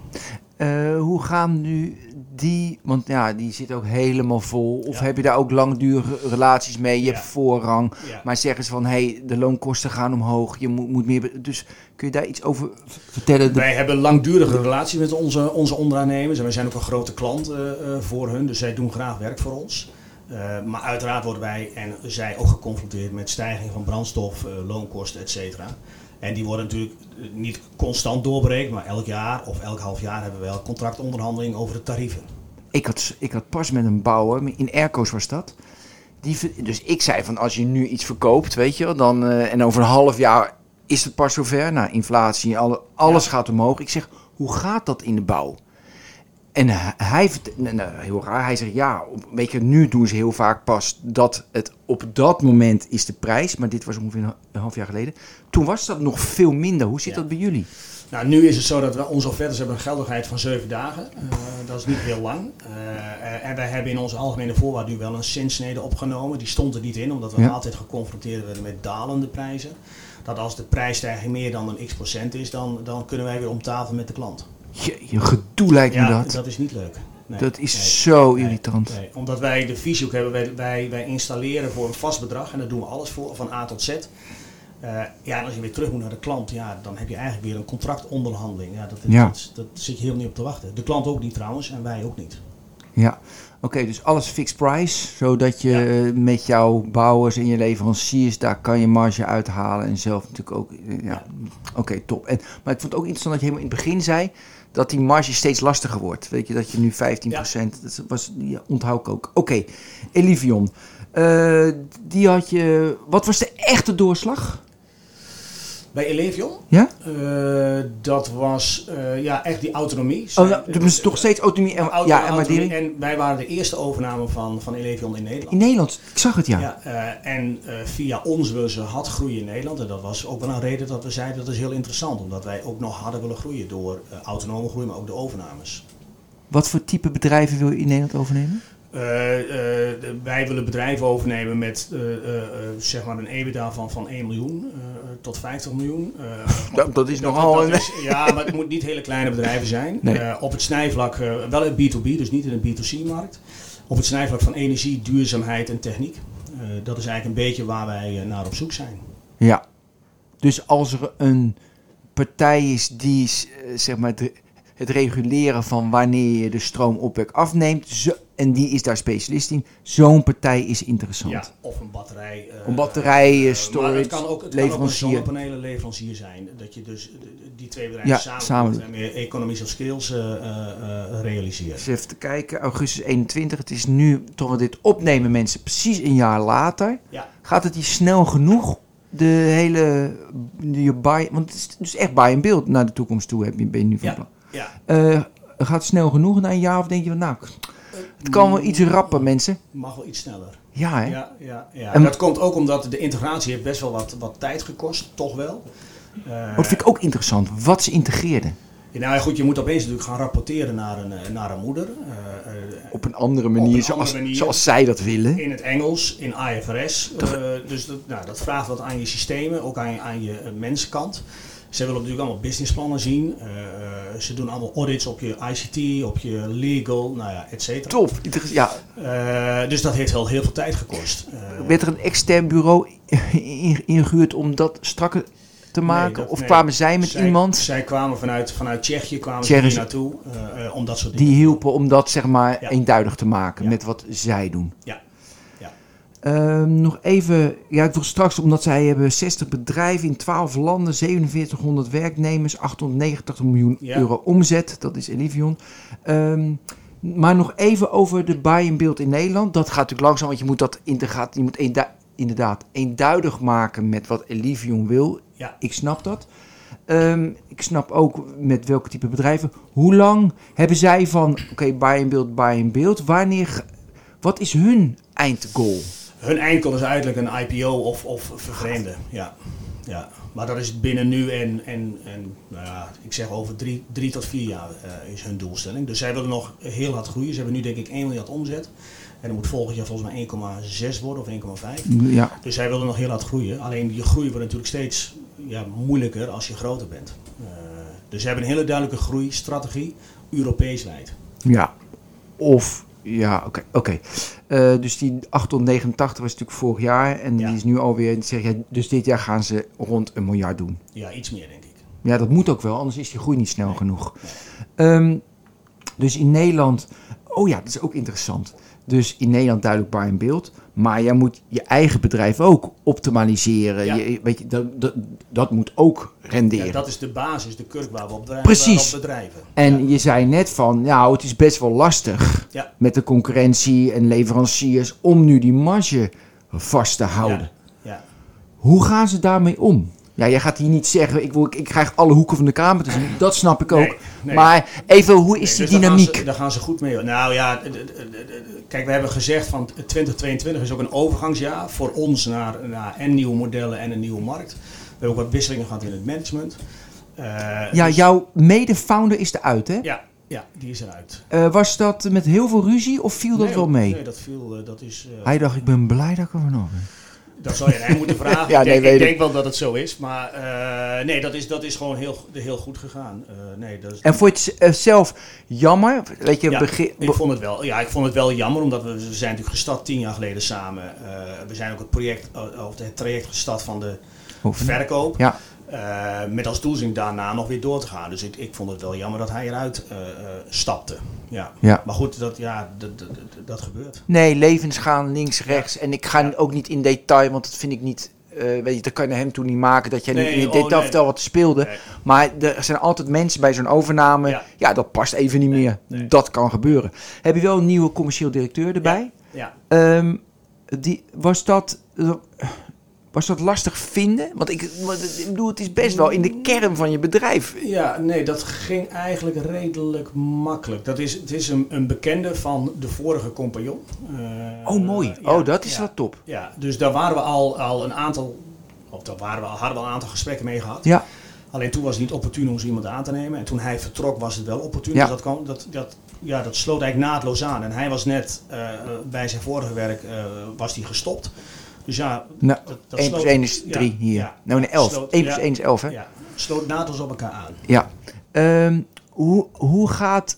Eh, hoe gaan nu die, want ja, die zit ook helemaal vol. Of Ja. heb je daar ook langdurige relaties mee? Je Ja. hebt voorrang. Ja. Maar zeggen ze van, hé, hey, de loonkosten gaan omhoog. Je moet, moet meer... Dus kun je daar iets over vertellen? Wij hebben langdurige relaties met onze, onze onderaannemers en wij zijn ook een grote klant voor hun, dus zij doen graag werk voor ons. Eh, maar uiteraard worden wij en zij ook geconfronteerd met stijging van brandstof, eh, loonkosten, et cetera. En die worden natuurlijk eh, niet constant doorberekend, maar elk jaar of elk half jaar hebben we wel contractonderhandelingen over de tarieven. Ik had, ik had pas met een bouwer, in Airco's was dat. Die, dus ik zei van als je nu iets verkoopt, weet je dan, en over een half jaar is het pas zover. Nou, inflatie, alle, alles Ja. gaat omhoog. Ik zeg, hoe gaat dat in de bouw? En hij, nou, nou, heel raar, hij zegt ja, weet je, nu doen ze heel vaak pas dat het op dat moment is de prijs, maar dit was ongeveer een, half jaar geleden. Toen was dat nog veel minder. Hoe zit Ja. dat bij jullie? Nou, nu is het zo dat we, onze offertes hebben een geldigheid van 7 dagen. Eh, dat is niet heel lang. Eh, en wij hebben in onze algemene voorwaarden nu wel een zinsnede opgenomen. Die stond er niet in, omdat we Ja. altijd geconfronteerd werden met dalende prijzen. Dat als de prijsstijging meer dan een x procent is, dan, dan kunnen wij weer om tafel met de klant. Je, je gedoe lijkt me dat. dat is niet leuk. Nee, dat is nee. zo Nee, irritant. nee. Omdat wij de visie ook hebben, wij, wij, wij installeren voor een vast bedrag en daar doen we alles voor, van A tot Z. Eh, ja, en als je weer terug moet naar de klant, ja, dan heb je eigenlijk weer een contractonderhandeling. Ja, dat, Ja. Dat, dat zit je helemaal niet op te wachten. De klant ook niet trouwens en wij ook niet. Ja, oké, dus alles fixed price, zodat je met jouw bouwers en je leveranciers, daar kan je marge uithalen en zelf natuurlijk ook. eh, Ja, oké, top. En, maar ik vond het ook interessant dat je helemaal in het begin zei dat die marge steeds lastiger wordt. Weet je, dat je nu 15%, dat was, die onthoud ik ook. Oké, Elivion, eh, die had je, wat was de echte doorslag? Bij Elevion? Ja? Eh, dat was eh, ja, echt die autonomie. Oh, nou, dus toch steeds autonomie en, Auto- ja, en autonomie. En wij waren de eerste overname van, van Elevion in Nederland. In Nederland, ik zag het ja. Ja, eh, en via ons willen ze hard groeien in Nederland. En dat was ook wel een reden dat we zeiden dat is heel interessant. Omdat wij ook nog harder willen groeien door autonome groei, maar ook de overnames. Wat voor type bedrijven wil je in Nederland overnemen? De- wij willen bedrijven overnemen met zeg maar een EBITDA van, van 1 miljoen tot 50 miljoen. Eh, <laughs> Dat- dat is nogal dat is- ja, maar het moet niet hele kleine bedrijven zijn. Nee. Eh, op het snijvlak, eh, wel in B2B, dus niet in een B2C-markt. Op het snijvlak van energie, duurzaamheid en techniek. Dat is eigenlijk een beetje waar wij naar op zoek zijn. Ja. Dus als er een partij is die is, zeg maar het, reguleren van wanneer je de stroomopwek afneemt, zo, en die is daar specialist in, zo'n partij is interessant. Ja, of een batterij. eh, Een batterij, eh, eh, maar het kan ook, het kan ook een leverancier. zonnepanelenleverancier zijn. Dat je dus die twee bedrijven Ja, samen, samen doet en meer economies of skills eh, realiseert. Dus even te kijken, augustus 21, het is nu, toch we dit opnemen mensen, precies een jaar later. Ja. Gaat het hier snel genoeg, de hele, je buy, want het is dus echt buy en beeld naar de toekomst toe, heb je, ben je nu van Ja. plan. Ja, Eh, gaat het snel genoeg na een jaar of denk je van nou, het kan wel iets rapper mensen. mag wel iets sneller. Ja hè? Ja, ja, ja. En- dat komt ook omdat de integratie heeft best wel wat, wat tijd gekost, toch wel. Oh, dat vind ik ook interessant, wat ze integreerden. nou ja, goed, je moet opeens natuurlijk gaan rapporteren naar een, eh, naar een moeder. Op een andere manier, een zoals, andere manier. zoals zij dat willen. in het Engels, in IFRS. Dus dat, nou, dat vraagt wat aan je systemen, ook aan, je- aan je mensenkant. Ze willen natuurlijk allemaal businessplannen zien. Ze doen allemaal audits op je ICT, op je legal, nou ja, et cetera. Top. Ja, Eh, dus dat heeft wel heel veel tijd gekost. Eh, werd er een extern bureau in- ingehuurd om dat strakker te maken? Nee, dat- of nee. kwamen zij met Zij- iemand Zij kwamen vanuit, vanuit Tsjechië kwamen Tsjechië- ze hier naartoe eh, eh, om dat soort dingen die hielpen om dat zeg maar Ja. eenduidig te maken Ja. met wat zij doen? Ja. Ehm, nog even, ja, ik wil straks, omdat zij hebben 60 bedrijven in 12 landen, 4700 werknemers, 889 miljoen Ja. euro omzet. Dat is Elivion. Ehm, maar nog even over de buy-in-beeld in Nederland. Dat gaat natuurlijk langzaam, want je moet dat integraat, je moet inderdaad eenduidig maken met wat Elivion wil. Ja. Ik snap dat. Ehm, ik snap ook met welke type bedrijven. Hoe lang hebben zij van, oké, buy-in-beeld, buy-in-beeld. Wanneer, wat is hun eindgoal? Hun eindgoal is eigenlijk een IPO of, of vervreemden. Ja. Ja. Maar dat is binnen nu en, en, en nou ja, ik zeg over drie, drie tot vier jaar eh, is hun doelstelling. Dus zij willen nog heel hard groeien. Ze hebben nu denk ik 1 miljard omzet. En dat moet volgend jaar volgens mij 1,6 worden of 1,5. Ja, Dus zij willen nog heel hard groeien. Alleen je groei wordt natuurlijk steeds ja, moeilijker als je groter bent. Eh, dus ze hebben een hele duidelijke groeistrategie, Europees wijd. ja. Of, ja, oké. oké. Eh, dus die 889 was natuurlijk vorig jaar. En Ja. die is nu alweer, zeg je, dus dit jaar gaan ze rond een miljard doen. Ja, iets meer denk ik. Ja, dat moet ook wel, anders is die groei niet snel genoeg. Ehm, dus in Nederland, oh ja, dat is ook interessant. Dus in Nederland duidelijk bar in beeld. Maar jij moet je eigen bedrijf ook optimaliseren. Ja. Je, weet je, dat, dat, dat moet ook renderen. Ja, dat is de basis, de kurk waar we op drijven. Precies. bedrijven. En Ja. je zei net van, nou, het is best wel lastig met de concurrentie en leveranciers om nu die marge vast te houden. Hoe gaan ze daarmee om? Ja, jij gaat hier niet zeggen, ik, wil, ik, ik krijg alle hoeken van de kamer te zien. Dat snap ik ook. Nee, nee. Maar even, hoe is Nee, die dus daar gaan dynamiek? ze- Daar gaan ze goed mee. Nou ja, kijk, we hebben gezegd van 2022 is ook een overgangsjaar voor ons naar, naar en nieuwe modellen en een nieuwe markt. We hebben ook wat wisselingen gehad in het management. Eh, Ja, dus- jouw mede-founder is eruit, hè? ja, ja, die is eruit. Eh, was dat met heel veel ruzie of viel dat Nee, wel mee? Nee, dat viel, eh, dat is... Hij dacht, ik ben blij dat ik er vanaf ben. Dat zou je hem moeten vragen. <laughs> Ja, ik denk, ik wel dat het zo is. Maar eh, nee, dat is, dat is gewoon heel, heel goed gegaan. Eh, nee, dat is, En vond je het eh, zelf jammer? Weet je, Ja, begin... ik vond het wel, ja, ik vond het wel jammer, omdat we, we zijn natuurlijk gestart tien jaar geleden samen. We zijn ook het project, of het traject gestart van de verkoop. Ja, Eh, met als doelstelling daarna nog weer door te gaan. Dus ik, ik vond het wel jammer dat hij eruit eh, eh, stapte. Ja. ja. Maar goed, dat, ja, dat, dat, dat, gebeurt. Nee, levens gaan links, rechts. En ik ga ook niet in detail, want dat vind ik niet... weet je, dat kan je hem toe niet maken, dat jij Nee, niet in oh, detail nee. vertelt wat speelde. Nee. Maar er zijn altijd mensen bij zo'n overname. Ja. Ja. dat past even niet meer. Dat kan gebeuren. Heb je wel een nieuwe commercieel directeur erbij? Ja. Ehm, die, was dat... Was dat lastig vinden? Want ik, ik bedoel, het is best wel in de kern van je bedrijf. Ja, nee, dat ging eigenlijk redelijk makkelijk. Dat is, het is een, een bekende van de vorige compagnon. Eh, Oh, mooi. ja, oh, dat is ja. wel top. Ja, dus daar waren we al, al een aantal, of daar waren we, al- hadden we al een aantal gesprekken mee gehad. Ja, Alleen toen was het niet opportun om zo iemand aan te nemen. En toen hij vertrok was het wel opportun. Ja. Dus dat, kwam, dat, dat, ja, dat sloot eigenlijk naadloos aan. En hij was net eh, bij zijn vorige werk eh, was hij gestopt. Dus ja, nou, dat, dat 1 plus sloot- 1 is ja, 3 hier. ja, nou, ja, 11. sloot- 1 plus ja, 1 is 11, hè? Ja, sloot naadloos op elkaar aan. Ja. Ehm, hoe, hoe gaat,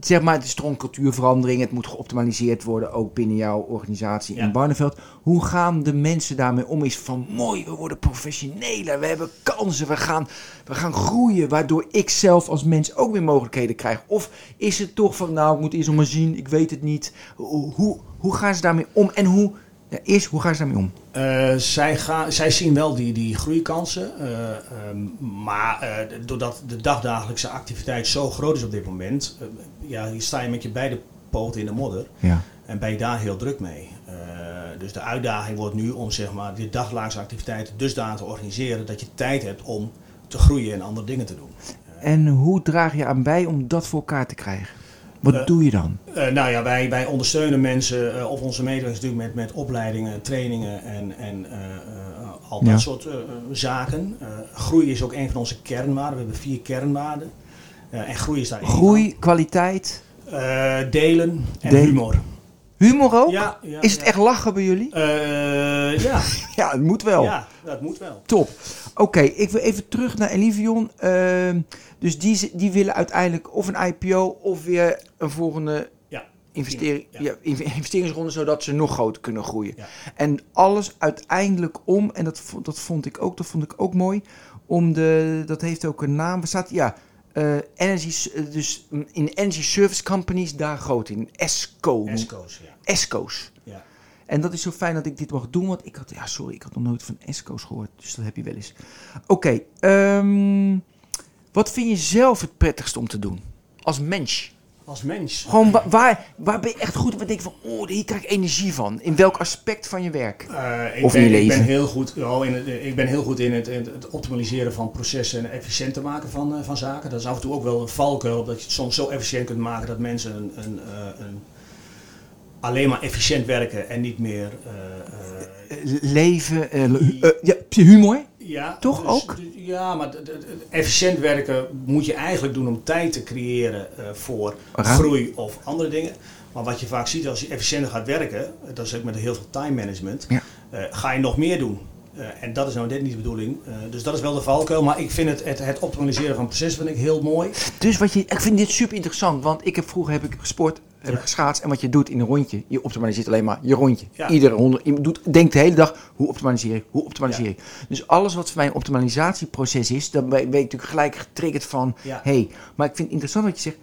zeg maar, de stroomcultuurverandering, het moet geoptimaliseerd worden, ook binnen jouw organisatie in. Barneveld. Hoe gaan de mensen daarmee om? Is van, mooi, we worden professioneler, we hebben kansen, we gaan, we gaan groeien, waardoor ik zelf als mens ook weer mogelijkheden krijg? Of is het toch van, nou, ik moet eerst nog maar zien, ik weet het niet. Hoe, hoe gaan ze daarmee om? En hoe, ja, eerst, hoe gaan ze daarmee om? Eh, zij, gaan, zij zien wel die, die groeikansen. ehm, maar eh, doordat de dagdagelijkse activiteit zo groot is op dit moment, ja, hier sta je met je beide poten in de modder. Ja. En ben je daar heel druk mee. Dus de uitdaging wordt nu om zeg maar, die dagelijkse activiteiten dusdanig te organiseren dat je tijd hebt om te groeien en andere dingen te doen. En hoe draag je aan bij om dat voor elkaar te krijgen? Wat Eh, doe je dan? Eh, nou ja, wij, wij ondersteunen mensen eh, of onze medewerkers natuurlijk met, met opleidingen, trainingen en, en al dat Ja. soort zaken. Groei is ook een van onze kernwaarden. We hebben vier kernwaarden. En groei is daar één Groei, kwaliteit, delen en humor. Humor ook? Ja, ja, Is het ja. echt lachen bij jullie? Eh, ja, <laughs> Ja, het moet wel. ja, dat moet wel. Top. Oké, ik wil even terug naar Elivion. Ehm, dus die, die willen uiteindelijk of een IPO of weer een volgende Ja. investering, investeringsronde, zodat ze nog groter kunnen groeien. En alles uiteindelijk om, en dat, dat vond ik ook, dat vond ik ook mooi, om de, dat heeft ook een naam, staat, ja, eh, energy, eh, dus in energy service companies daar groot in, ESCO, ESCO's, ja. ESCO's. ja. En dat is zo fijn dat ik dit mag doen, want ik had, ja, sorry, ik had nog nooit van ESCO's gehoord, dus dat heb je wel eens. Oké, ehm, wat vind je zelf het prettigst om te doen? Als mens. Als mens. Gewoon wa- waar, waar ben je echt goed? Waar denk je van, oh, hier krijg ik energie van. In welk aspect van je werk? Eh, ik, Of in ben, je ik, ben leven. heel goed, in het, ik ben heel goed in het, in het optimaliseren van processen en efficiënter maken van, eh, van zaken. Dat is af en toe ook wel een valkuil, dat je het soms zo efficiënt kunt maken dat mensen een, een, eh, een alleen maar efficiënt werken en niet meer. eh, eh, leven, eh, ja, humor? ja, Toch dus- ook? ja, maar efficiënt werken moet je eigenlijk doen om tijd te creëren voor groei of andere dingen. Maar wat je vaak ziet als je efficiënter gaat werken, dat is ook met heel veel time management, Ja. ga je nog meer doen. En dat is nou net niet de bedoeling. Dus dat is wel de valkuil. Maar ik vind het, het, het optimaliseren van processen vind ik heel mooi. Dus wat je, ik vind dit super interessant, want ik heb vroeger heb ik gesport, heb Ja. ik geschaatst. En wat je doet in een rondje, je optimaliseert alleen maar je rondje. Ja. Iedere je doet, denkt de hele dag, hoe optimaliseer ik, hoe optimaliseer Ja. ik. Dus alles wat voor mij een optimalisatieproces is, dan ben, ik natuurlijk gelijk getriggerd van, Ja. hey, maar ik vind het interessant wat je zegt,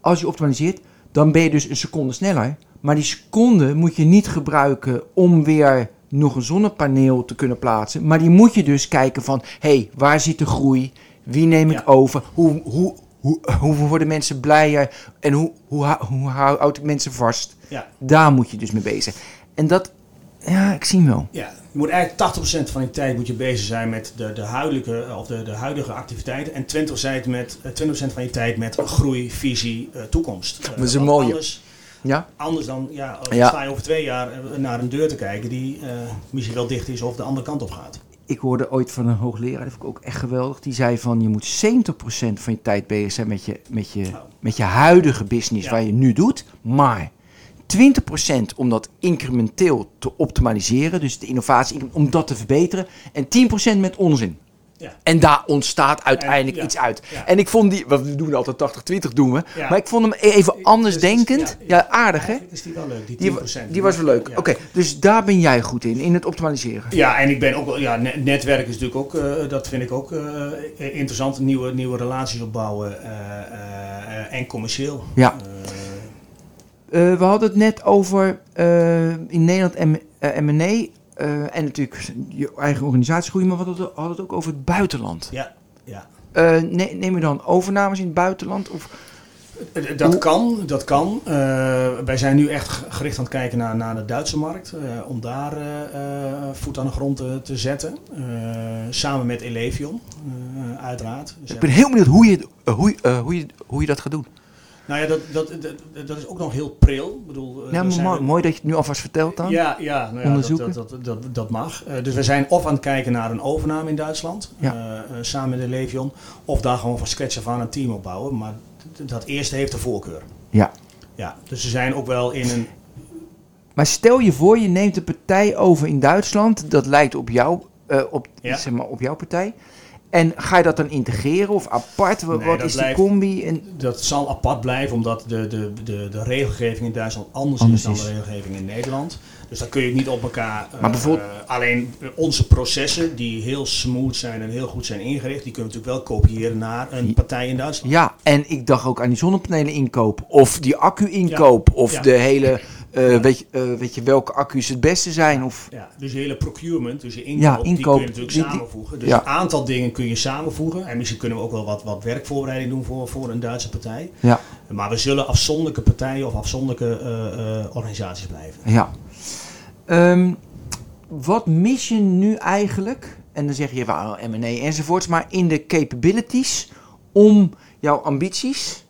als je optimaliseert, dan ben je dus een seconde sneller. Maar die seconde moet je niet gebruiken om weer nog een zonnepaneel te kunnen plaatsen. Maar die moet je dus kijken van, hé, hey, waar zit de groei? Wie neem ik over? Hoe, hoe, hoe, hoe worden mensen blijer? En hoe, hoe, hoe hou houd ik mensen vast? Ja. Daar moet je dus mee bezig. En dat, ja, ik zie hem wel. Ja, je moet eigenlijk 80% van je tijd moet je bezig zijn met de, de, huidelijke, of de, de huidige activiteiten. En 20%, met, eh, 20% van je tijd met groei, visie, eh, toekomst. Eh, Dat is een want mooie. Anders, Ja? anders dan ja, Ja. sta je over twee jaar eh, naar een deur te kijken die eh, misschien wel dicht is of de andere kant op gaat. Ik hoorde ooit van een hoogleraar, dat vond ik ook echt geweldig. Die zei van, je moet 70% van je tijd bezig zijn met je, met je, Oh. met je huidige business, Ja. waar je nu doet. Maar 20% om dat incrementeel te optimaliseren, dus de innovatie, om dat te verbeteren. En 10% met onzin. Ja. En daar ontstaat uiteindelijk iets uit. En ik vond die, we doen altijd 80-20 doen we. Maar ik vond hem even anders Dus- dus- denkend. Ja, aardig hè? Is die wel leuk, die 10%. Die, die was wel leuk. Oké, dus daar ben jij goed in, in het optimaliseren. Ja, en ik ben ook wel, ja, net- netwerk is natuurlijk ook, eh, dat vind ik ook eh, interessant. Nieuwe, nieuwe relaties opbouwen eh, en commercieel. Ja. We hadden het net over in Nederland M- M&A eh, en natuurlijk je eigen organisatiegroei, maar we hadden het- hadden het ook over het buitenland. ja, ja. Ne- neem je dan overnames in het buitenland? Of, Eh, Dat kan, dat kan. Wij zijn nu echt gericht aan het kijken naar, naar de Duitse markt. om daar voet aan de grond te, te zetten. Samen met Elevion, uiteraard. Dus Ik ben heel benieuwd hoe je, hoe, hoe, je, hoe je dat gaat doen. Nou ja, dat, dat, dat, dat is ook nog heel pril. Ik bedoel, eh, Ja, we mooi, dat je het nu alvast vertelt dan. Ja, ja, nou ja Onderzoeken. dat, dat, dat, mag. Eh, dus we zijn of aan het kijken naar een overname in Duitsland, Ja. eh, samen met de Levion, of daar gewoon van scratch af aan een team opbouwen. Maar dat eerste heeft de voorkeur. Ja. Ja, dus we zijn ook wel in een. Maar stel je voor, je neemt een partij over in Duitsland. Dat lijkt op, jou, op, Ja. zeg maar, op jouw partij. En ga je dat dan integreren of apart? Nee, Wat is blijft- die combi? En, Dat zal apart blijven, omdat de, de, de, de regelgeving in Duitsland anders, Anders is dan is. de regelgeving in Nederland. Dus dan kun je niet op elkaar. Maar bijvoorbeeld- eh, alleen eh, onze processen, die heel smooth zijn en heel goed zijn ingericht, die kunnen we natuurlijk wel kopiëren naar een partij in Duitsland. ja, en ik dacht ook aan die zonnepanelen inkoop. Of die accu inkoop. Of Ja. de hele, eh, weet, je, eh, weet je welke accu's het beste zijn. Of, Ja, dus je hele procurement, dus je inkoop, Ja, die kun je natuurlijk die- samenvoegen. Dus ja. een aantal dingen kun je samenvoegen. En misschien kunnen we ook wel wat, wat werkvoorbereiding doen voor, voor een Duitse partij. ja, Maar we zullen afzonderlijke partijen of afzonderlijke eh, organisaties blijven. ja. Ehm, wat mis je nu eigenlijk? En dan zeg je, well, M&A enzovoorts. Maar in de capabilities om jouw ambities...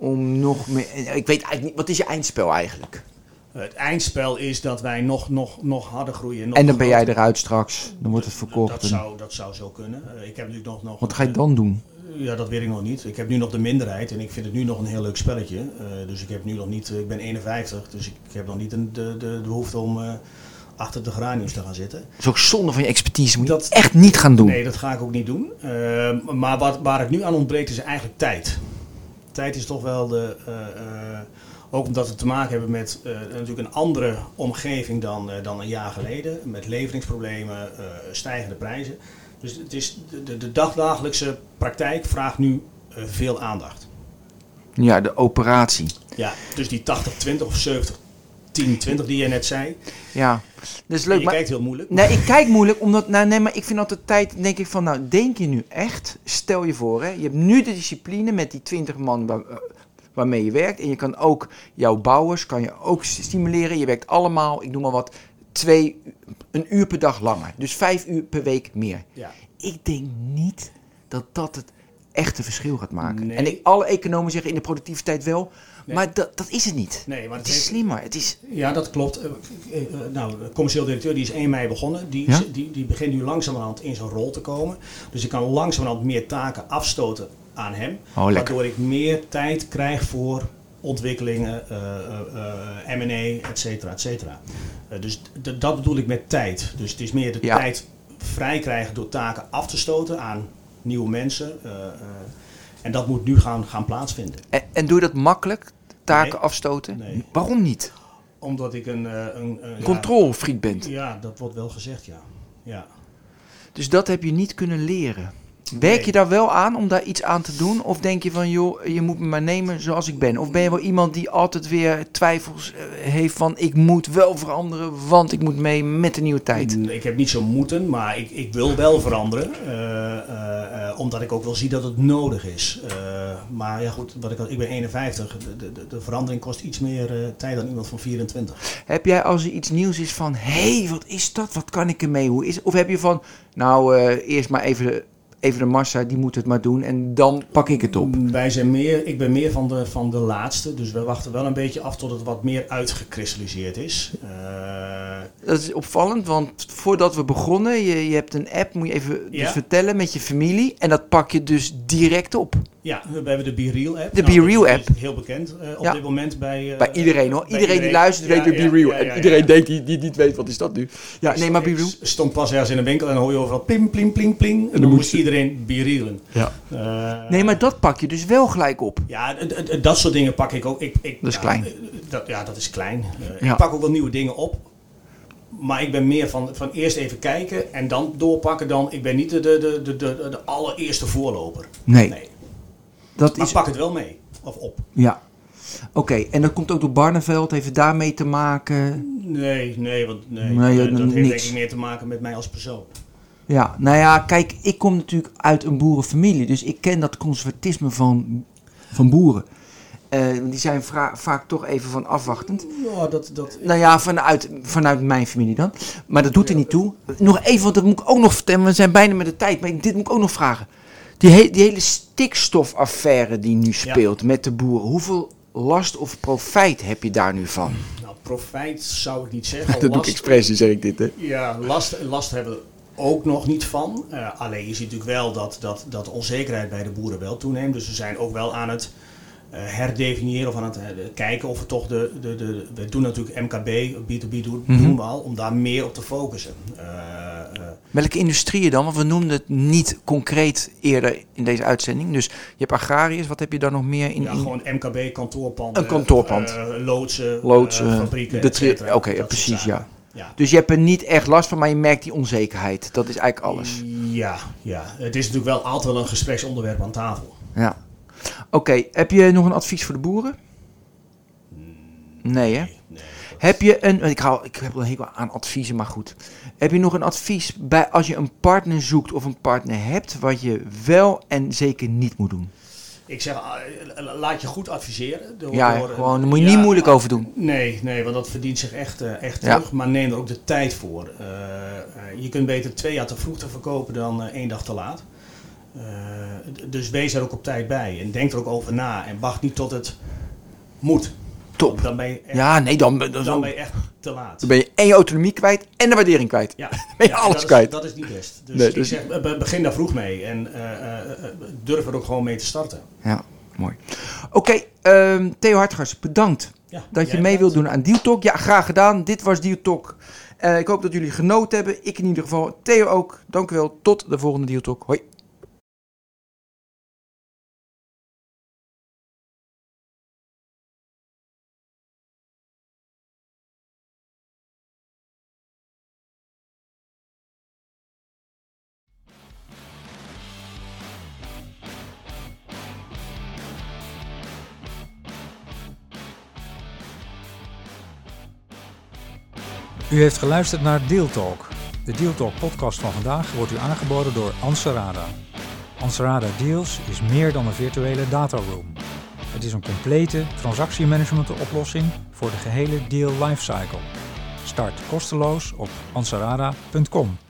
Om nog meer... Ik weet eigenlijk niet, wat is je eindspel eigenlijk? Het eindspel is dat wij nog, nog, nog harder groeien. Nog En dan ben jij eruit straks. Dan wordt het verkocht. Dat en- zou, dat zou zo kunnen. Eh, ik heb natuurlijk nog, nog Wat ga je dan doen? Ja, dat weet ik nog niet. Ik heb nu nog de minderheid en ik vind het nu nog een heel leuk spelletje. Eh, dus ik heb nu nog niet, eh, ik ben 51, dus ik, ik heb nog niet de, de, de behoefte om eh, achter de geraniums te gaan zitten. Dat is ook zonde van je expertise. Moet je Dat- echt niet gaan doen. Nee, dat ga ik ook niet doen. Eh, maar wat, waar het nu aan ontbreekt is eigenlijk tijd. Tijd is toch wel de. Ook omdat we te maken hebben met eh, natuurlijk een andere omgeving dan, eh, dan een jaar geleden. Met leveringsproblemen, eh, stijgende prijzen. Dus het is de, de, de dagdagelijkse praktijk vraagt nu veel aandacht. Ja, de operatie. Ja, dus die 80-20 of 70-10-20 die je net zei. Ja, dat is leuk. je Maar, kijkt heel moeilijk. nee, ik kijk moeilijk, omdat... Nou, nee, maar ik vind altijd tijd, denk ik van... Nou, denk je nu echt... Stel je voor, hè. Je hebt nu de discipline met die 20 man waar, waarmee je werkt. En je kan ook jouw bouwers kan je ook stimuleren. Je werkt allemaal, ik noem maar wat... Twee, een uur per dag langer. Dus vijf uur per week meer. Ja. Ik denk niet dat dat het echte verschil gaat maken. Nee. En ik, alle economen zeggen in de productiviteit wel... Nee. Maar dat, dat is het niet. Nee, maar Het het is slimmer. Het is... Ja, dat klopt. Eh, eh, eh, nou, de commercieel directeur die is 1 mei begonnen. Die, Ja? die, die begint nu langzamerhand in zijn rol te komen. Dus ik kan langzamerhand meer taken afstoten aan hem. Oh, waardoor ik meer tijd krijg voor ontwikkelingen, eh, eh, eh, M&A, et cetera, et cetera. Dus dat bedoel ik met tijd. Dus het is meer de Ja. tijd vrij krijgen door taken af te stoten aan nieuwe mensen. en dat moet nu gaan, gaan plaatsvinden. En, en doe je dat makkelijk? Taken Nee. afstoten? Nee. Waarom niet? Omdat ik een... een, een ja, bent. Ja, dat wordt wel gezegd, ja. ja. Dus dat heb je niet kunnen leren. Werk Nee. je daar wel aan om daar iets aan te doen? Of denk je van, joh, je moet me maar nemen zoals ik ben? Of ben je wel iemand die altijd weer twijfels eh, heeft van, ik moet wel veranderen, want ik moet mee met de nieuwe tijd? Mm, Ik heb niet zo moeten, maar ik, ik wil wel veranderen. eh, eh, omdat ik ook wel zie dat het nodig is. Maar ja goed, wat ik, ik ben 51. De, de, de verandering kost iets meer tijd dan iemand van 24. Heb jij als er iets nieuws is van, hé, hey, wat is dat? Wat kan ik ermee? Hoe is? Of heb je van, nou, eerst maar even even de massa, die moet het maar doen en dan pak ik het op. Mm, Wij zijn meer, ik ben meer van de, van de laatste. Dus we wachten wel een beetje af tot het wat meer uitgekristalliseerd is. Eh, Dat is opvallend, want voordat we begonnen, je, je hebt een app, moet je even dus vertellen met je familie. En dat pak je dus direct op. ja, we hebben de Be Real app. De Nou, Be Real dat app. Heel bekend eh, op Ja. dit moment bij... eh, Bij iedereen hoor. bij Iedereen, die luistert weet Ja, weer ja, Be Real. ja, ja, en iedereen denkt die, die niet weet, wat is dat nu? Ja, nee, maar Be Real. Ik stond pas ergens in een winkel en dan hoor je overal plim, plim, plim, plim. En dan moest iedereen birielen. Ja. Eh, Nee, maar dat pak je dus wel gelijk op. Ja, dat soort dingen pak ik ook. Ik, ik, Dat is ja, klein. eh, Dat, ja, dat is klein. Eh, Ja. Ik pak ook wel nieuwe dingen op. Maar ik ben meer van, van eerst even kijken en dan doorpakken dan. Ik ben niet de, de, de, de, de, de allereerste voorloper. Nee, Nee. dat Maar is... pak het wel mee. Of op. Ja. Oké, en dat komt ook door Barneveld, heeft het daarmee te maken? Nee, nee, want nee, Nee, dat heeft niks. denk ik meer te maken met mij als persoon. Ja, nou ja, kijk, ik kom natuurlijk uit een boerenfamilie, dus ik ken dat conservatisme van, van boeren. Eh, die zijn vaak toch even van afwachtend. Ja, dat, dat, Nou ja, vanuit, vanuit mijn familie dan. Maar dat doet er niet toe. Nog even, want dat moet ik ook nog vertellen. We zijn bijna met de tijd. Maar dit moet ik ook nog vragen. Die, he- die hele stikstofaffaire die nu speelt met de boeren. Hoeveel last of profijt heb je daar nu van? nou, profijt zou ik niet zeggen. <laughs> Dat doe ik Last- expres, zeg ik dit. Hè. Ja, last, last hebben ook nog niet van. Eh, alleen je ziet natuurlijk wel dat, dat, dat de onzekerheid bij de boeren wel toeneemt. Dus we zijn ook wel aan het eh, herdefiniëren of aan het eh, kijken of we toch de, de, de... We doen natuurlijk MKB, B2B doen, Mhm. doen we al, om daar meer op te focussen. Welke industrieën dan? Want we noemden het niet concreet eerder in deze uitzending. Dus je hebt agrariërs. Wat heb je dan nog meer in? ja, gewoon MKB, kantoorpanden. Een kantoorpand. loodsen, Loodsen, fabrieken, oké, precies, ja. Ja. Dus je hebt er niet echt last van, maar je merkt die onzekerheid. Dat is eigenlijk alles. Ja, ja, het is natuurlijk wel altijd wel een gespreksonderwerp aan tafel. Ja. Oké, heb je nog een advies voor de boeren? Nee, hè? Nee, Heb je een, ik, hou, ik heb wel een hekel aan adviezen, maar goed. Heb je nog een advies bij als je een partner zoekt of een partner hebt, wat je wel en zeker niet moet doen? Ik zeg, ah, laat je goed adviseren. Door, Ja, door, gewoon, daar moet je ja, niet moeilijk maar- over doen. Nee, nee, want dat verdient zich echt, eh, echt Ja. terug. Maar neem er ook de tijd voor. Eh, eh, je kunt beter twee jaar te vroeg te verkopen dan één dag te laat. Dus wees er ook op tijd bij. En denk er ook over na. En wacht niet tot het moet. Top. Dan ben je echt, Ja, nee, dan, dan, dan dan, ben je echt te laat. ben je en je autonomie kwijt en de waardering kwijt. Ja, <laughs> ben je Ja, alles dat kwijt. Is, dat is niet best. Dus Nee, ik dus- zeg, be- begin daar vroeg mee. En eh, eh, durf er ook gewoon mee te starten. Ja, mooi. Oké, ehm, Theo Hartgars, bedankt Ja, dat je mee wilt doen aan Deal Talk. Ja, graag gedaan. Dit was Deal Talk. Ik hoop dat jullie genoten hebben. Ik in ieder geval. Theo ook. Dank u wel. Tot de volgende Deal Talk. Hoi. U heeft geluisterd naar Deal Talk. De Deal Talk podcast van vandaag wordt u aangeboden door Anserada. Anserada Deals is meer dan een virtuele dataroom. Het is een complete transactiemanagement oplossing voor de gehele deal lifecycle. Start kosteloos op ansarada.com.